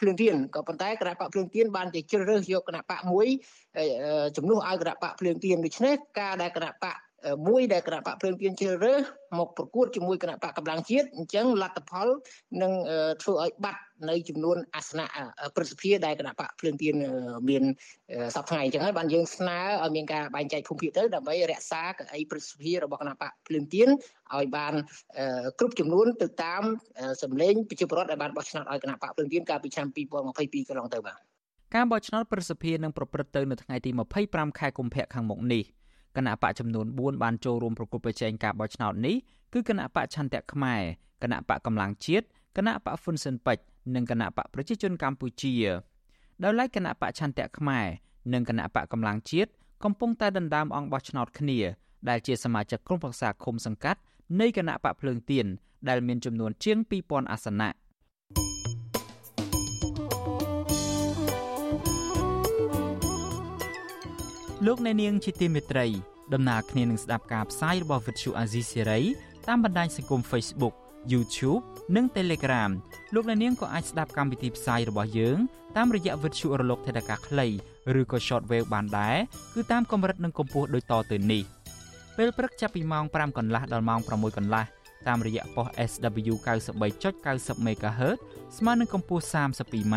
ភ្លើងទៀនក៏ប៉ុន្តែគណៈបកភ្លើងទៀនបានតែជ្រើសរើសយកគណៈបកមួយជំនួសឲ្យគណៈបកភ្លើងទៀនដូច្នេះការដែលគណៈបក មួយដែលគណៈបកភ្លើងទៀនជ្រើសរើសមកប្រកួតជាមួយគណៈបកកម្លាំងជាតិអញ្ចឹងលទ្ធផលនឹងធ្វើឲ្យបាត់នៅចំនួនអាសនៈព្រឹទ្ធសភាដែលគណៈបកភ្លើងទៀនមានសប្តាហ៍ថ្ងៃអញ្ចឹងហើយបានយើងស្នើឲ្យមានការបែងចែកភូមិភាគទៅដើម្បីរក្សាកៅអីព្រឹទ្ធសភារបស់គណៈបកភ្លើងទៀនឲ្យបានគ្រប់ចំនួនទៅតាមសម្លេងប្រជាពលរដ្ឋដែលបានបោះឆ្នោតឲ្យគណៈបកភ្លើងទៀនកាលពីឆ្នាំ2022កន្លងទៅបាទការបោះឆ្នោតប្រសិទ្ធភាពនឹងប្រព្រឹត្តទៅនៅថ្ងៃទី25ខែកុម្ភៈខាងមុខនេះ គណៈបកចំនួន4បានចូលរួមប្រគល់ប្រជែងការបោះឆ្នោតនេះគឺគណៈបកឆន្ទៈខ្មែរគណៈបកកម្លាំងជាតិគណៈបកហ៊ុនស៊ិនពេជ្រនិងគណៈបកប្រជាជនកម្ពុជាដោយឡែកគណៈបកឆន្ទៈខ្មែរនិងគណៈបកកម្លាំងជាតិកំពុងតែដណ្ដើមអង្គបោះឆ្នោតគ្នាដែលជាសមាជិកក្រុមប្រឹក្សាឃុំសង្កាត់នៃគណៈបកភ្លើងទៀនដែលមានចំនួនជាង2000អាសនៈ លោកអ្នកនាងជាទីមេត្រីដំណើរគ្នានឹងស្ដាប់ការផ្សាយរបស់ Vuthu Azizi Serai តាមបណ្ដាញសង្គម Facebook YouTube និង Telegram លោកអ្នកនាងក៏អាចស្ដាប់កម្មវិធីផ្សាយរបស់យើងតាមរយៈ Vuthu រលកថេដាកាខ្លីឬក៏ Shortwave បានដែរគឺតាមកម្រិតនិងកម្ពស់ដូចតទៅនេះពេលព្រឹកចាប់ពីម៉ោង5កន្លះដល់ម៉ោង6កន្លះតាមរយៈប៉ុស SW 93.90 MHz ស្មើនឹងកម្ពស់ 32m